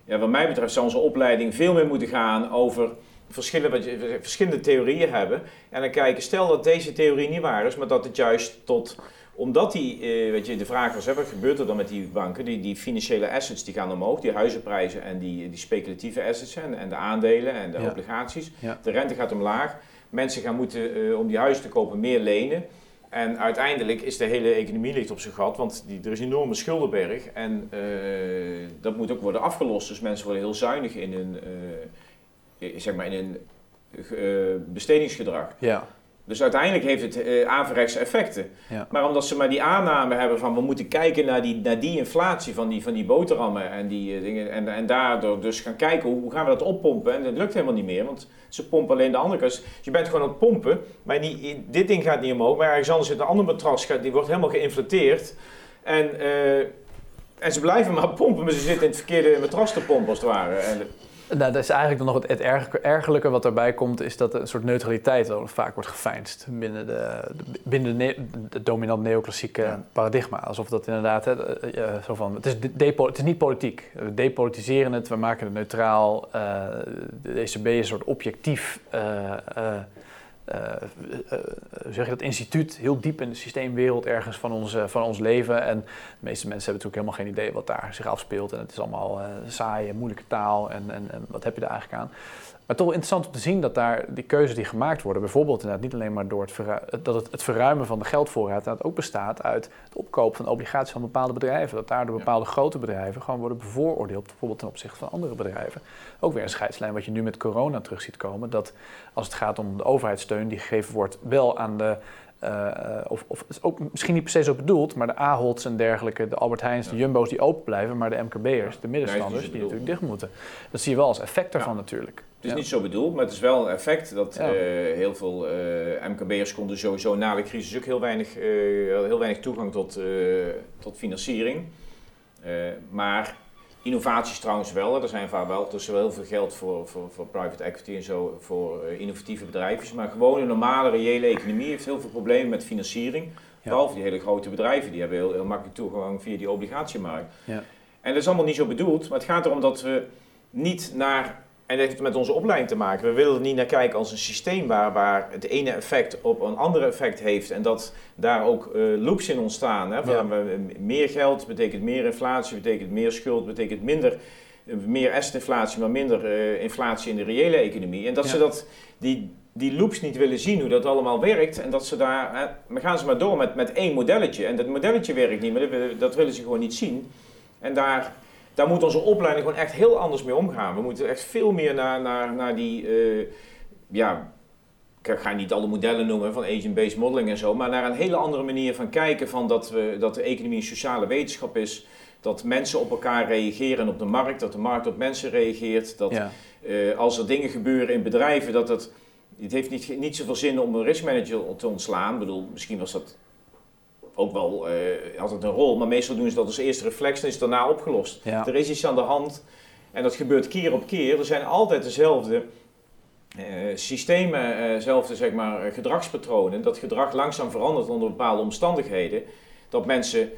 Speaker 2: ja, wat mij betreft zou onze opleiding veel meer moeten gaan over verschillende, verschillende theorieën hebben. En dan kijken, stel dat deze theorie niet waar is, maar dat het juist tot omdat die, eh, weet je, de vraag was, hè, wat gebeurt er dan met die banken? Die, die financiële assets die gaan omhoog, die huizenprijzen en die, die speculatieve assets en, en de aandelen en de obligaties. De rente gaat omlaag. Mensen gaan moeten, uh, om die huizen te kopen, meer lenen. En uiteindelijk is de hele economie ligt op zijn gat, want die, er is een enorme schuldenberg. En uh, dat moet ook worden afgelost. Dus mensen worden heel zuinig in hun, uh, zeg maar in hun uh, bestedingsgedrag. Ja. Dus uiteindelijk heeft het uh, averechtse effecten. Ja. Maar omdat ze maar die aanname hebben van we moeten kijken naar die, naar die inflatie van die, van die boterhammen en die dingen. En, en daardoor dus gaan kijken hoe, hoe gaan we dat oppompen. En dat lukt helemaal niet meer, want ze pompen alleen de andere kant. Dus je bent gewoon aan het pompen, maar niet, dit ding gaat niet omhoog. Maar ergens anders zit een ander matras, die wordt helemaal geïnflateerd. En, uh, en ze blijven maar pompen, maar ze zitten in het verkeerde matras te pompen als het ware. En,
Speaker 1: nou, dat is eigenlijk dan nog het, het ergerlijke wat erbij komt, is dat een soort neutraliteit vaak wordt gefijnst binnen, de, binnen de, de dominant neoclassieke paradigma. Alsof dat inderdaad, hè, zo van, het is, het is niet politiek. We depolitiseren het, we maken het neutraal. Uh, de ECB is een soort objectief uh, uh, uh, zeg je dat, instituut heel diep in de systeemwereld ergens van ons, van ons leven. En de meeste mensen hebben natuurlijk helemaal geen idee wat daar zich afspeelt. En het is allemaal saaie, moeilijke taal en, en, en, wat heb je daar eigenlijk aan. Maar toch interessant om te zien dat daar die keuzes die gemaakt worden, bijvoorbeeld inderdaad niet alleen maar door het, dat het, het verruimen van de geldvoorraad, dat ook bestaat uit het opkopen van obligaties van bepaalde bedrijven. Dat daardoor bepaalde grote bedrijven gewoon worden bevooroordeeld, bijvoorbeeld ten opzichte van andere bedrijven. Ook weer een scheidslijn wat je nu met corona terug ziet komen, dat als het gaat om de overheidssteun die gegeven wordt, wel aan de uh, of, of is ook misschien niet per se zo bedoeld, maar de Aholds en dergelijke, de Albert Heijns, de Jumbo's die open blijven, maar de MKB'ers, de middenstanders, die natuurlijk dicht moeten. Dat zie je wel als effect daarvan natuurlijk.
Speaker 2: Het is niet zo bedoeld, maar het is wel een effect dat uh, heel veel uh, MKB'ers konden sowieso na de crisis ook heel weinig, heel weinig toegang tot, tot financiering. maar Innovaties trouwens wel. Er zijn vaak wel tussen heel veel geld voor, voor, voor private equity en zo voor uh, innovatieve bedrijven. Maar gewoon een normale, reële economie heeft heel veel problemen met financiering. Ja. Behalve die hele grote bedrijven, die hebben heel, heel makkelijk toegang via die obligatiemarkt. Ja. En dat is allemaal niet zo bedoeld, maar het gaat erom dat we niet naar en dat heeft met onze opleiding te maken. We willen er niet naar kijken als een systeem waar, waar het ene effect op een andere effect heeft. En dat daar ook uh, loops in ontstaan. Hè? Van, Meer geld betekent meer inflatie, betekent meer schuld, betekent minder, uh, meer assetinflatie, maar minder uh, inflatie in de reële economie. En dat ze dat, die, die loops niet willen zien, hoe dat allemaal werkt. En dat ze daar, we gaan ze maar door met, met één modelletje. En dat modelletje werkt niet, maar dat, dat willen ze gewoon niet zien. En daar daar moet onze opleiding gewoon echt heel anders mee omgaan. We moeten echt veel meer naar, naar, naar die, uh, ja, ik ga niet alle modellen noemen van agent-based modeling en zo, maar naar een hele andere manier van kijken van dat, we, dat de economie een sociale wetenschap is. dat mensen op elkaar reageren en op de markt, dat de markt op mensen reageert. Dat eh, als er dingen gebeuren in bedrijven, dat het. Het heeft niet, niet zoveel zin om een riskmanager te ontslaan. Ik bedoel, misschien was dat ook wel uh, altijd een rol, maar meestal doen ze dat als eerste reflex en is het daarna opgelost. Er is iets aan de hand en dat gebeurt keer op keer. Er zijn altijd dezelfde uh, systemen, dezelfde zeg maar, gedragspatronen. Dat gedrag langzaam verandert onder bepaalde omstandigheden. Dat mensen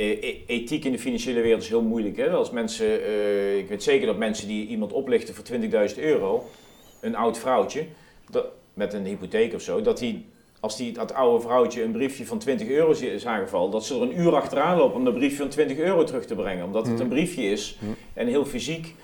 Speaker 2: eh, e-, ethiek in de financiële wereld is heel moeilijk. Hè? Als mensen, uh, ik weet zeker dat mensen die iemand oplichten voor 20.000 euro, een oud vrouwtje, dat, met een hypotheek of zo, dat die, als die, dat oude vrouwtje een briefje van 20 euro is aangevallen, dat ze er een uur achteraan lopen om dat briefje van 20 euro terug te brengen. Omdat het mhm. een briefje is mhm. en heel fysiek.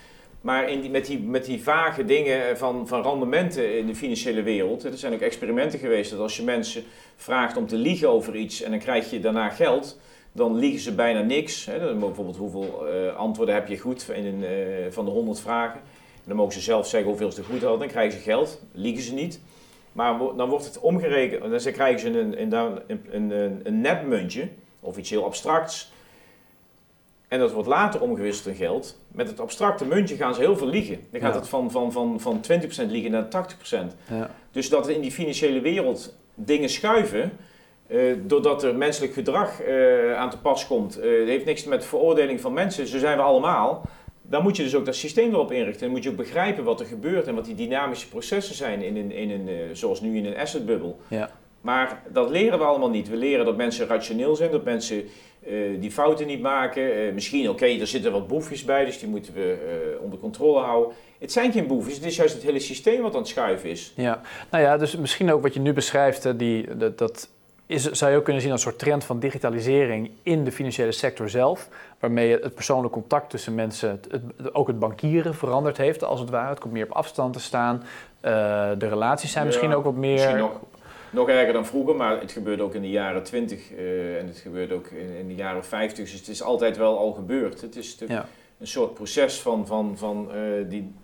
Speaker 2: Maar in die, met, die, met die vage dingen van, van rendementen in de financiële wereld, er zijn ook experimenten geweest dat als je mensen vraagt om te liegen over iets en dan krijg je daarna geld, dan liegen ze bijna niks. Hè. Dan bijvoorbeeld hoeveel uh, antwoorden heb je goed in een, uh, van de 100 vragen. En dan mogen ze zelf zeggen hoeveel ze goed hadden. Dan krijgen ze geld, liegen ze niet. Maar dan wordt het omgerekend, dan krijgen ze een, een, een, een, nepmuntje of iets heel abstracts. En dat wordt later omgewisseld in geld. Met het abstracte muntje gaan ze heel veel liegen. Dan gaat het van, van, van, van 20% liegen naar 80%. Ja. Dus dat in die financiële wereld dingen schuiven, uh, doordat er menselijk gedrag uh, aan te pas komt. Het uh, heeft niks met veroordeling van mensen, zo zijn we allemaal. Dan moet je dus ook dat systeem erop inrichten. Dan moet je ook begrijpen wat er gebeurt en wat die dynamische processen zijn, in een, in een, zoals nu in een assetbubbel. Ja. Maar dat leren we allemaal niet. We leren dat mensen rationeel zijn, dat mensen die fouten niet maken. misschien, oké, er zitten wat boefjes bij, dus die moeten we onder controle houden. Het zijn geen boefjes, het is juist het hele systeem wat aan het schuiven is.
Speaker 1: Ja, nou ja, dus misschien ook wat je nu beschrijft, die, dat, dat is, zou je ook kunnen zien als een soort trend van digitalisering in de financiële sector zelf, waarmee het persoonlijk contact tussen mensen, het, ook het bankieren veranderd heeft als het ware. Het komt meer op afstand te staan. Uh, de relaties zijn misschien ook wat meer...
Speaker 2: Misschien nog, nog erger dan vroeger, maar het gebeurde ook in de jaren 20 uh, eh, en het gebeurde ook in, in, de jaren 50. Dus het is altijd wel al gebeurd. Het is ja. een soort proces van, van, van, uh, die,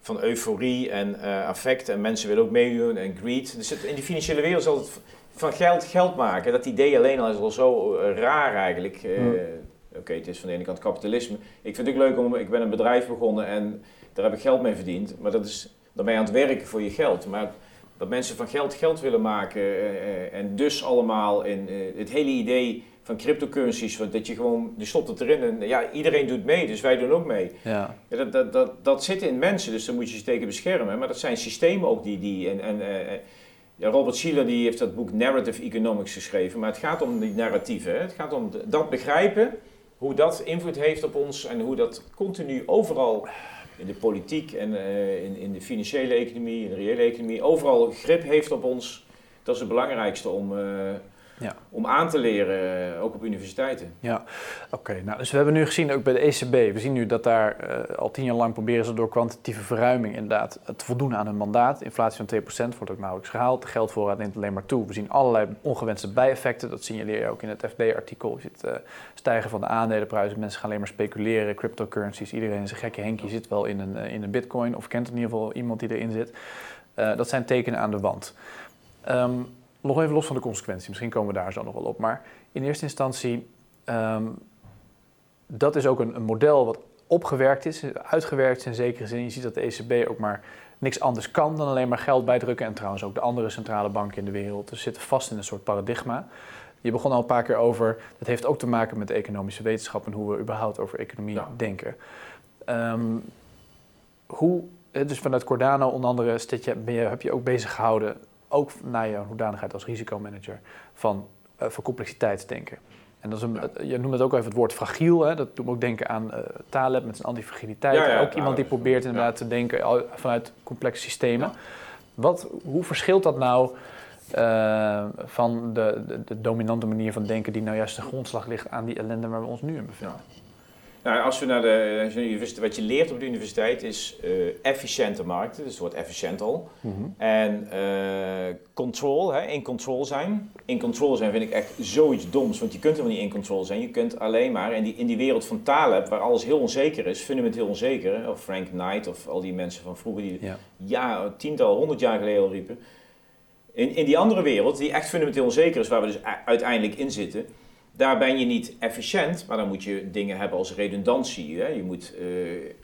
Speaker 2: van euforie en affect en mensen willen ook meedoen en greed. Dus het, in die financiële wereld is altijd van geld geld maken, dat idee alleen al is al zo eh, raar eigenlijk. Uh, Oké, het is van de ene kant kapitalisme. Ik vind het ook leuk om, ik ben een bedrijf begonnen en daar heb ik geld mee verdiend. Maar dat is, dan ben je aan het werken voor je geld. Maar dat mensen van geld geld willen maken uh, en dus allemaal in het hele idee van cryptocurrencies, dat je gewoon, je stopt het erin en ja, iedereen doet mee, dus wij doen ook mee. Ja. ja dat, dat, dat, dat zit in mensen, dus daar moet je ze tegen beschermen. Maar dat zijn systemen ook die, die en, en ja, Robert Schiller die heeft dat boek Narrative Economics geschreven, maar het gaat om die narratieven. Het gaat om dat begrijpen, hoe dat invloed heeft op ons en hoe dat continu overal in de politiek en uh, in, in de financiële economie, in de reële economie, overal grip heeft op ons. Dat is het belangrijkste om, uh, ja. om aan te leren, eh, ook op universiteiten.
Speaker 1: Ja, oké. Nou, dus we hebben nu gezien ook bij de ECB, we zien nu dat daar uh, al tien jaar lang proberen ze door kwantitatieve verruiming inderdaad te voldoen aan hun mandaat. Inflatie van 2% wordt ook nauwelijks gehaald, de geldvoorraad neemt alleen maar toe. We zien allerlei ongewenste bijeffecten, dat signaleer je ook in het FD-artikel. Je ziet uh, stijgen van de aandelenprijzen, mensen gaan alleen maar speculeren, cryptocurrencies, iedereen is een gekke Henkie zit wel in een, in een bitcoin of kent in ieder geval iemand die erin zit. dat zijn tekenen aan de wand. Um, nog even los van de consequentie, misschien komen we daar zo nog wel op. Maar in eerste instantie, um, dat is ook een, een, model wat opgewerkt is, uitgewerkt is in zekere zin. Je ziet dat de ECB ook maar niks anders kan dan alleen maar geld bijdrukken. En trouwens ook de andere centrale banken in de wereld. Dus zitten vast in een soort paradigma. Je begon al een paar keer over, dat heeft ook te maken met de economische wetenschap en hoe we überhaupt over economie denken. Um, hoe, dus vanuit Cordano onder andere je, ben je, heb je ook bezig gehouden ook naar je hoedanigheid als risicomanager, van, uh, van complexiteitsdenken. En dat is een, je noemt het ook even het woord fragiel. Hè? Dat doet me ook denken aan uh, Taleb met zijn antifragiliteit. Ja, ook iemand die probeert inderdaad te denken vanuit complexe systemen. Wat, hoe verschilt dat nou uh, van de, de, de, dominante manier van denken die nou juist de grondslag ligt aan die ellende waar we ons nu in bevinden?
Speaker 2: Nou, als we naar de, universiteit, wat je leert op de universiteit is uh, efficiënte markten, dus het wordt efficiënt al. Mhm. En uh, control, hè, in control zijn. In control zijn vind ik echt zoiets doms, want je kunt helemaal niet in control zijn. Je kunt alleen maar, in die, in die wereld van Taleb, waar alles heel onzeker is, fundamenteel onzeker, of Frank Knight of al die mensen van vroeger die ja, ja tiental, honderd jaar geleden al riepen. In, in die andere wereld, die echt fundamenteel onzeker is, waar we dus uiteindelijk in zitten, Daar ben je niet efficiënt, maar dan moet je dingen hebben als redundantie. Hè? Je moet uh,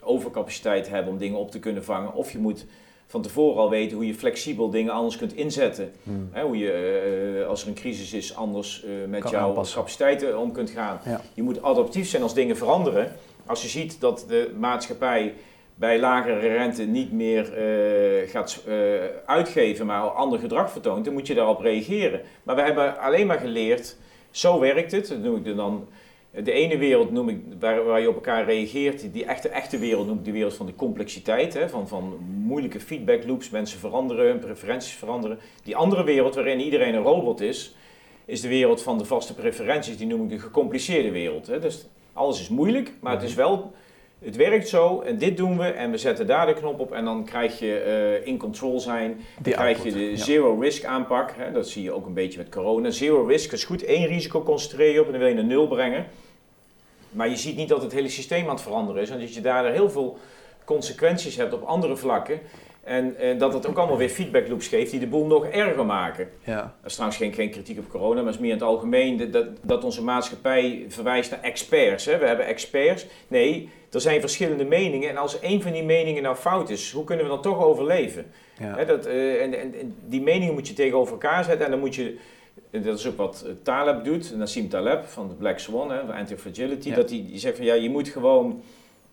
Speaker 2: overcapaciteit hebben om dingen op te kunnen vangen. Of je moet van tevoren al weten hoe je flexibel dingen anders kunt inzetten. Hmm. Hè? Hoe je, uh, als er een crisis is, anders uh, met jouw capaciteiten om kunt gaan. Je moet adaptief zijn als dingen veranderen. Als je ziet dat de maatschappij bij lagere rente niet meer uh, gaat uitgeven, maar ander gedrag vertoont, dan moet je daarop reageren. Maar we hebben alleen maar geleerd, zo werkt het. Dat noem ik dan, de ene wereld noem ik, waar, waar, je op elkaar reageert, die echte, echte wereld noem ik de wereld van de complexiteit, hè, van, van moeilijke feedback loops, mensen veranderen, hun preferenties veranderen. Die andere wereld waarin iedereen een robot is, is de wereld van de vaste preferenties, die noem ik de gecompliceerde wereld. Hè. Dus alles is moeilijk, maar het is wel het werkt zo en dit doen we en we zetten daar de knop op en dan krijg je uh, in control zijn. Dan krijg je de zero risk aanpak. Hè, dat zie je ook een beetje met corona. Zero risk is goed, één risico concentreer je op en dan wil je naar nul brengen. Maar je ziet niet dat het hele systeem aan het veranderen is en dat je daar heel veel consequenties hebt op andere vlakken. En, en, dat het ook allemaal weer feedback loops geeft die de boel nog erger maken. Ja. Dat is trouwens geen, geen kritiek op corona, maar het is meer in het algemeen dat, dat onze maatschappij verwijst naar experts. Hè. We hebben experts. Nee, er zijn verschillende meningen. En als één van die meningen nou fout is, hoe kunnen we dan toch overleven? Ja. Hè, dat, uh, en, en, die meningen moet je tegenover elkaar zetten en dan moet je dat is ook wat Taleb doet, Nassim Taleb van de Black Swan, hè, Anti-Fragility, dat hij die zegt van ja, je moet gewoon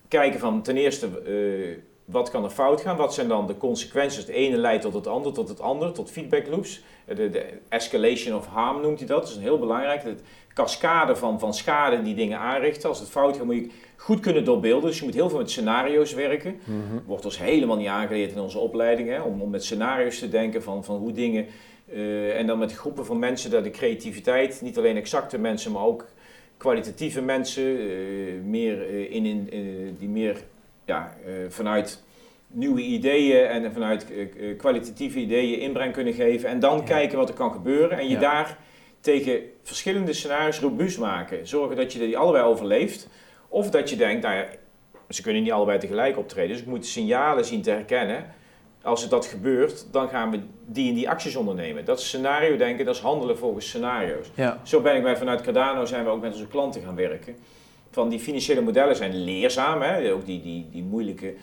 Speaker 2: kijken van ten eerste uh, wat kan er fout gaan? Wat zijn dan de consequenties? Het ene leidt tot het andere, tot het andere, tot feedback loops. De, de escalation of harm noemt hij dat. Dat is een heel belangrijk. Het cascade van, van schade die dingen aanrichten. Als het fout gaat, moet je goed kunnen doorbeelden. Dus je moet heel veel met scenario's werken. Mm Wordt ons helemaal niet aangeleerd in onze opleiding. Hè? Om, om met scenario's te denken van, van hoe dingen... Uh, en dan met groepen van mensen, dat de creativiteit, niet alleen exacte mensen, maar ook kwalitatieve mensen, uh, meer, uh, in, in, die meer ja, uh, vanuit nieuwe ideeën en vanuit uh, kwalitatieve ideeën inbreng kunnen geven. En dan kijken wat er kan gebeuren. En je daar tegen verschillende scenario's robuust maken. Zorgen dat je die allebei overleeft. Of dat je denkt, nou ja, ze kunnen niet allebei tegelijk optreden. Dus ik moet signalen zien te herkennen. Als er dat gebeurt, dan gaan we die en die acties ondernemen. Dat is scenario denken, dat is handelen volgens scenario's. Ja. Zo ben ik bij vanuit Cardano zijn we ook met onze klanten gaan werken van die financiële modellen zijn leerzaam. Hè? Ook die, die, die moeilijke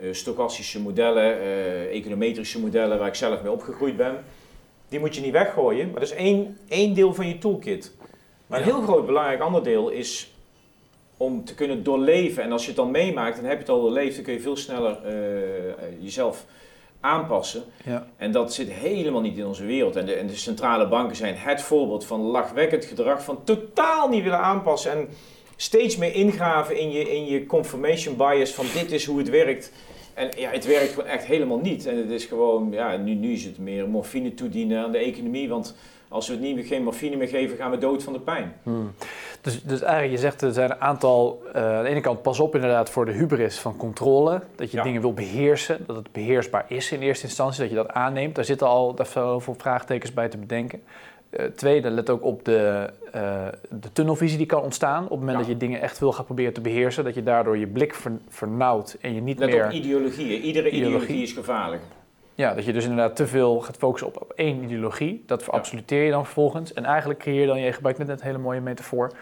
Speaker 2: uh, stochastische modellen, uh, econometrische modellen waar ik zelf mee opgegroeid ben. Die moet je niet weggooien, maar dat is één, één deel van je toolkit. Maar een heel groot belangrijk ander deel is om te kunnen doorleven. En als je het dan meemaakt, dan heb je het al doorleefd, dan kun je veel sneller uh, jezelf aanpassen. Ja. En dat zit helemaal niet in onze wereld. En de, en de centrale banken zijn het voorbeeld van lachwekkend gedrag, van totaal niet willen aanpassen. En steeds meer ingraven in je, in je confirmation bias van dit is hoe het werkt. En ja, het werkt gewoon echt helemaal niet. En het is gewoon, ja, nu, nu is het meer morfine toedienen aan de economie. Want als we het niet, geen morfine meer geven, gaan we dood van de pijn. Hmm.
Speaker 1: Dus, dus eigenlijk, je zegt er zijn een aantal. Uh, aan de ene kant, pas op inderdaad voor de hubris van controle. Dat je dingen wil beheersen, dat het beheersbaar is in eerste instantie, dat je dat aanneemt. Daar zitten al daar veel vraagtekens bij te bedenken. Uh, tweede, let ook op de, uh, de tunnelvisie die kan ontstaan. Op het moment dat je dingen echt wil gaan proberen te beheersen, dat je daardoor je blik ver, vernauwt en je niet
Speaker 2: let
Speaker 1: meer...
Speaker 2: op ideologieën. Iedere ideologie. is gevaarlijk.
Speaker 1: Ja, dat je dus inderdaad te veel gaat focussen op, op één ideologie. Dat verabsoluteer je dan vervolgens. En eigenlijk creëer je dan, je gebruikt net een hele mooie metafoor.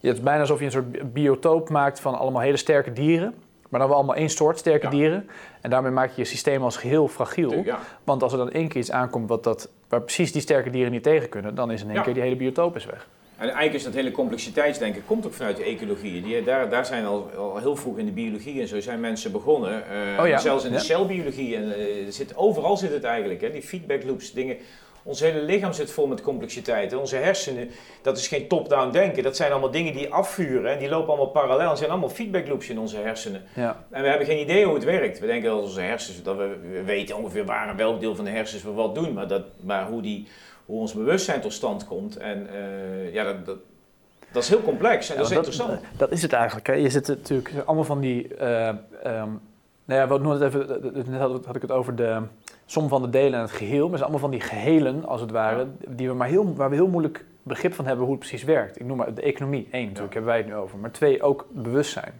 Speaker 1: Het is bijna alsof je een soort biotoop maakt van allemaal hele sterke dieren. Maar dan wel allemaal één soort sterke dieren. En daarmee maak je je systeem als geheel fragiel. Want als er dan één keer iets aankomt wat dat, waar precies die sterke dieren niet tegen kunnen, dan is in één keer die hele biotoop is weg.
Speaker 2: En eigenlijk is dat hele complexiteitsdenken komt ook vanuit de ecologie. Die, daar, daar zijn al, al heel vroeg in de biologie en zo zijn mensen begonnen. Uh, oh ja. Zelfs in de celbiologie. En, uh, zit, overal zit het eigenlijk. Hè, die feedback loops, dingen. Ons hele lichaam zit vol met complexiteit. Onze hersenen, dat is geen top-down denken. Dat zijn allemaal dingen die afvuren en die lopen allemaal parallel. Er zijn allemaal feedback loops in onze hersenen. Ja. En we hebben geen idee hoe het werkt. We denken dat onze hersens, dat we, we weten ongeveer waar en welk deel van de hersens we wat doen. Maar, dat, maar hoe, die, hoe ons bewustzijn tot stand komt. En uh, ja, dat, dat dat is heel complex en dat is interessant.
Speaker 1: Dat is het eigenlijk. Hè. Je zit natuurlijk allemaal van die. Uh, um, nou ja, wat net even, net had, had, ik het over de som van de delen en het geheel. Maar het zijn allemaal van die gehelen, als het ware, die we maar heel, waar we heel moeilijk begrip van hebben hoe het precies werkt. Ik noem maar de economie, één natuurlijk, hebben wij het nu over. Maar twee, ook bewustzijn.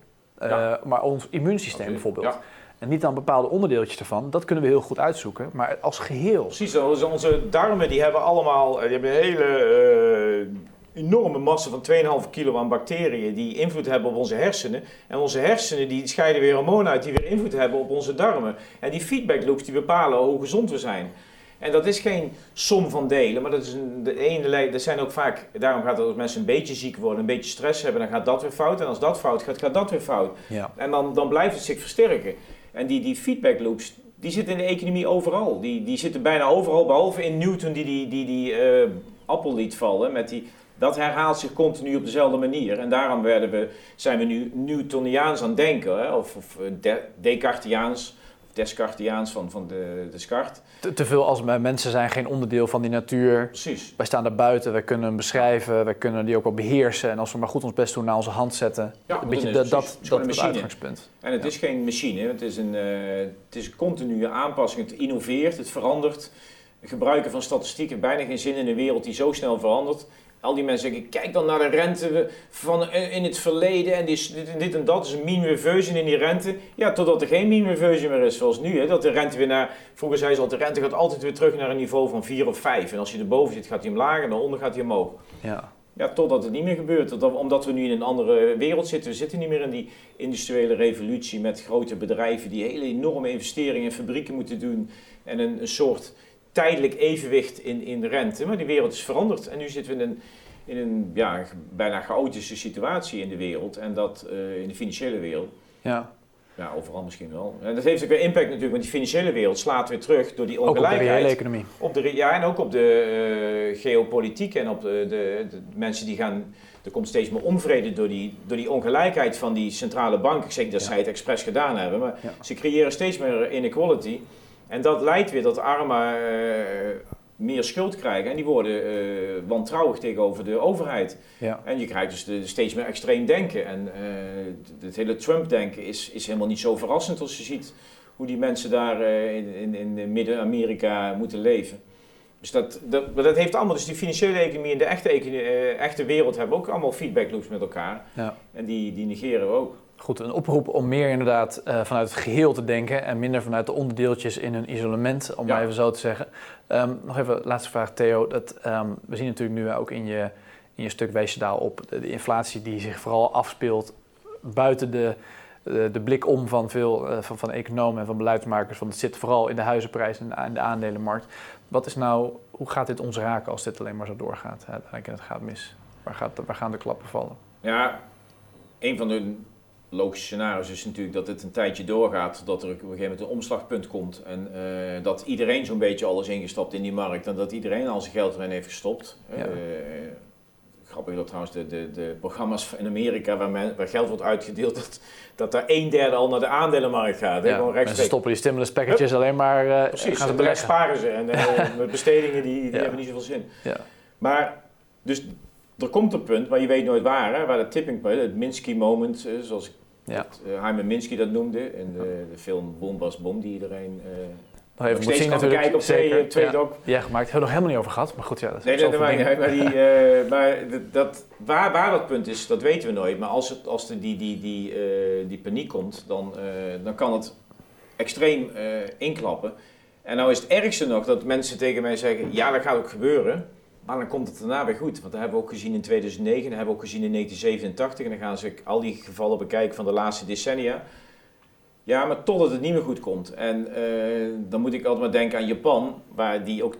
Speaker 1: Uh, maar ons immuunsysteem bijvoorbeeld. En niet dan bepaalde onderdeeltjes ervan, dat kunnen we heel goed uitzoeken, maar als geheel.
Speaker 2: Precies, onze darmen die hebben allemaal die hebben hele enorme massa van 2,5 kilo aan bacteriën die invloed hebben op onze hersenen. En onze hersenen die scheiden weer hormonen uit die weer invloed hebben op onze darmen. En die feedback loops die bepalen hoe gezond we zijn. En dat is geen som van delen, maar dat is een, de ene dat zijn ook vaak, daarom gaat het als mensen een beetje ziek worden, een beetje stress hebben, dan gaat dat weer fout. En als dat fout gaat, gaat dat weer fout. Ja. En dan, dan blijft het zich versterken. En die, die feedback loops, die zitten in de economie overal. Die, die zitten bijna overal, behalve in Newton die die, die, die uh, appel liet vallen. Met die, dat herhaalt zich continu op dezelfde manier. En daarom werden we, zijn we nu Newtoniaans aan het denken, hè? of, of eh, Descartiaans Descartiaans van, van de Descartes.
Speaker 1: Te, te, veel als mensen zijn geen onderdeel van die natuur.
Speaker 2: Precies.
Speaker 1: Wij staan daar buiten, wij kunnen hem beschrijven, wij kunnen die ook wel beheersen. En als we maar goed ons best doen naar onze hand zetten.
Speaker 2: Ja,
Speaker 1: een beetje dat, dat, dat is het uitgangspunt.
Speaker 2: En het is geen machine, het is een, uh, het is een continue aanpassing. Het innoveert, het verandert. gebruiken van statistieken bijna geen zin in een wereld die zo snel verandert al die mensen zeggen, kijk dan naar de rente van in het verleden en die, dit, dit en dat is een mean reversion in die rente. Ja, totdat er geen mean reversion meer is, zoals nu. Hè, dat de rente weer naar, vroeger zei ze al, de rente gaat altijd weer terug naar een niveau van 4 of 5. En als je erboven zit, gaat hij omlaag en daaronder gaat hij omhoog.
Speaker 1: Ja.
Speaker 2: Ja, totdat het niet meer gebeurt. omdat we nu in een andere wereld zitten. We zitten niet meer in die industriële revolutie met grote bedrijven die hele enorme investeringen in fabrieken moeten doen. En een, een soort tijdelijk evenwicht in, in de rente. Maar die wereld is veranderd en nu zitten we in een, in een ja, bijna chaotische situatie in de wereld. En dat uh, in de financiële wereld.
Speaker 1: Ja.
Speaker 2: Ja, overal misschien wel. En dat heeft ook weer impact natuurlijk, want die financiële wereld slaat weer terug door die ongelijkheid.
Speaker 1: Ook op de reële economie.
Speaker 2: Op de, ja, en ook op de uh, geopolitiek en op de, de, de, mensen die gaan... Er komt steeds meer onvrede door die, door die ongelijkheid van die centrale banken. Ik zeg niet dat zij het expres gedaan hebben, maar ze creëren steeds meer inequality. En dat leidt weer dat armen uh, meer schuld krijgen en die worden uh, wantrouwig tegenover de overheid.
Speaker 1: Ja.
Speaker 2: En je krijgt dus de, steeds meer extreem denken. En uh, het hele Trump-denken is, is helemaal niet zo verrassend als je ziet hoe die mensen daar in, in, in Midden-Amerika moeten leven. Dus dat, dat, dat heeft allemaal, dus die financiële economie en de echte, echte wereld hebben ook allemaal feedback loops met elkaar.
Speaker 1: Ja.
Speaker 2: En die, die negeren we ook.
Speaker 1: Goed, een oproep om meer inderdaad uh, vanuit het geheel te denken en minder vanuit de onderdeeltjes in een isolement, om maar even zo te zeggen. Um, nog even laatste vraag, Theo. Dat, um, we zien natuurlijk nu ook in je, in je stuk wees je daar op de, de, inflatie die zich vooral afspeelt buiten de, de, de blik om van veel uh, van, van economen en van beleidsmakers. Want het zit vooral in de huizenprijs en in de aandelenmarkt. Wat is nou, hoe gaat dit ons raken als dit alleen maar zo doorgaat? Uiteindelijk het gaat mis. Waar, gaat, waar gaan de klappen vallen?
Speaker 2: Ja, een van de logische scenario's is natuurlijk dat het een tijdje doorgaat, dat er op een gegeven moment een omslagpunt komt en uh, dat iedereen zo'n beetje alles ingestapt in die markt en dat iedereen al zijn geld erin heeft gestopt. Ja. Uh, grappig dat trouwens de, de, de programma's in Amerika waar, men, waar geld wordt uitgedeeld, dat, dat daar een derde al naar de aandelenmarkt gaat.
Speaker 1: Ja, Gewoon mensen stoppen die stimulus packages alleen maar uh,
Speaker 2: Precies, gaan ze sparen ze en [LAUGHS] met bestedingen die, die ja. hebben niet zoveel zin.
Speaker 1: Ja.
Speaker 2: Maar, dus er komt een punt, maar je weet nooit waar, hè, waar de tipping point, het Minsky moment, zoals
Speaker 1: ja.
Speaker 2: Hyman Minsky dat noemde in de, de film Bombas Bom, die iedereen uh,
Speaker 1: nog even moet zien natuurlijk. kijken op Zeker. twee, twee ja. Ja, gemaakt. Hebben we nog helemaal niet over gehad, maar goed, ja. Dat
Speaker 2: nee, dat maakt niet maar, die, uh, [LAUGHS] maar dat, waar, waar dat punt is, dat weten we nooit. Maar als, het, als er die, die, die, die paniek komt, dan, dan kan het extreem inklappen. En nou is het ergste nog dat mensen tegen mij zeggen, ja, dat gaat ook gebeuren. Maar dan komt het daarna weer goed. Want dat hebben we ook gezien in 2009, dat hebben we ook gezien in 1987. En dan gaan ze al die gevallen bekijken van de laatste decennia. Ja, maar totdat het niet meer goed komt. En uh, dan moet ik altijd maar denken aan Japan, waar, die ook,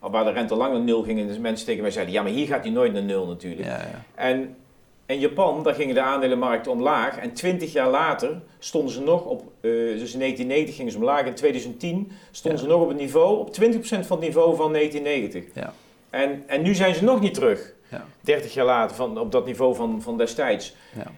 Speaker 2: waar de rente lang naar nul ging. En dus mensen tegen mij zeiden, ja, maar hier gaat die nooit naar nul natuurlijk.
Speaker 1: Ja, ja.
Speaker 2: En in Japan, daar gingen de aandelenmarkten omlaag. En 20 jaar later stonden ze nog op, uh, dus in 1990 gingen ze omlaag. In 2010 stonden ja. ze nog op het niveau, op 20% van het niveau van 1990.
Speaker 1: Ja.
Speaker 2: En, en nu zijn ze nog niet terug.
Speaker 1: Ja.
Speaker 2: 30 jaar later van, op dat niveau van, van destijds.
Speaker 1: Ja.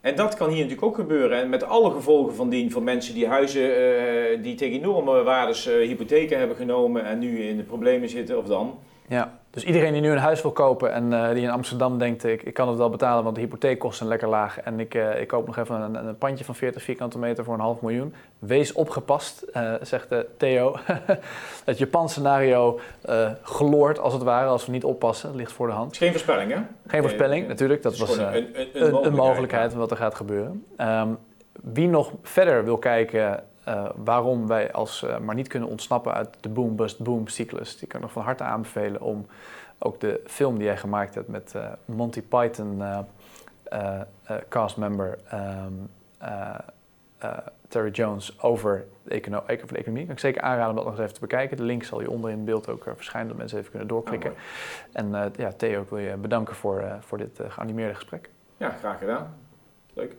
Speaker 2: En dat kan hier natuurlijk ook gebeuren. En met alle gevolgen van dien voor mensen die huizen uh, die tegen enorme waardes uh, hypotheken hebben genomen en nu in de problemen zitten of dan.
Speaker 1: Ja. Dus iedereen die nu een huis wil kopen en uh, die in Amsterdam denkt, ik, ik kan het wel betalen, want de hypotheekkosten zijn lekker laag en ik, uh, ik koop nog even een, een, pandje van 40 vierkante meter voor een half miljoen. Wees opgepast, uh, zegt Theo. [LAUGHS] het Japan-scenario gloort als het ware, als we niet oppassen. Het ligt voor de hand.
Speaker 2: Het is geen voorspelling, hè?
Speaker 1: Geen voorspelling, natuurlijk. Dat was een, een, een, een, mogelijkheid wat er gaat gebeuren. Um, wie nog verder wil kijken uh, waarom wij als uh, maar niet kunnen ontsnappen uit de boom-bust-boom cyclus. Die kan ik nog van harte aanbevelen om ook de film die jij gemaakt hebt met Monty Python castmember um, Terry Jones over de, econo over de economie. Kan ik zeker aanraden om dat nog eens even te bekijken. De link zal je onder in het beeld ook verschijnen, dat mensen even kunnen doorklikken. en ja, Theo, ik wil je bedanken voor, voor dit geanimeerde gesprek.
Speaker 2: Ja, graag gedaan. Leuk.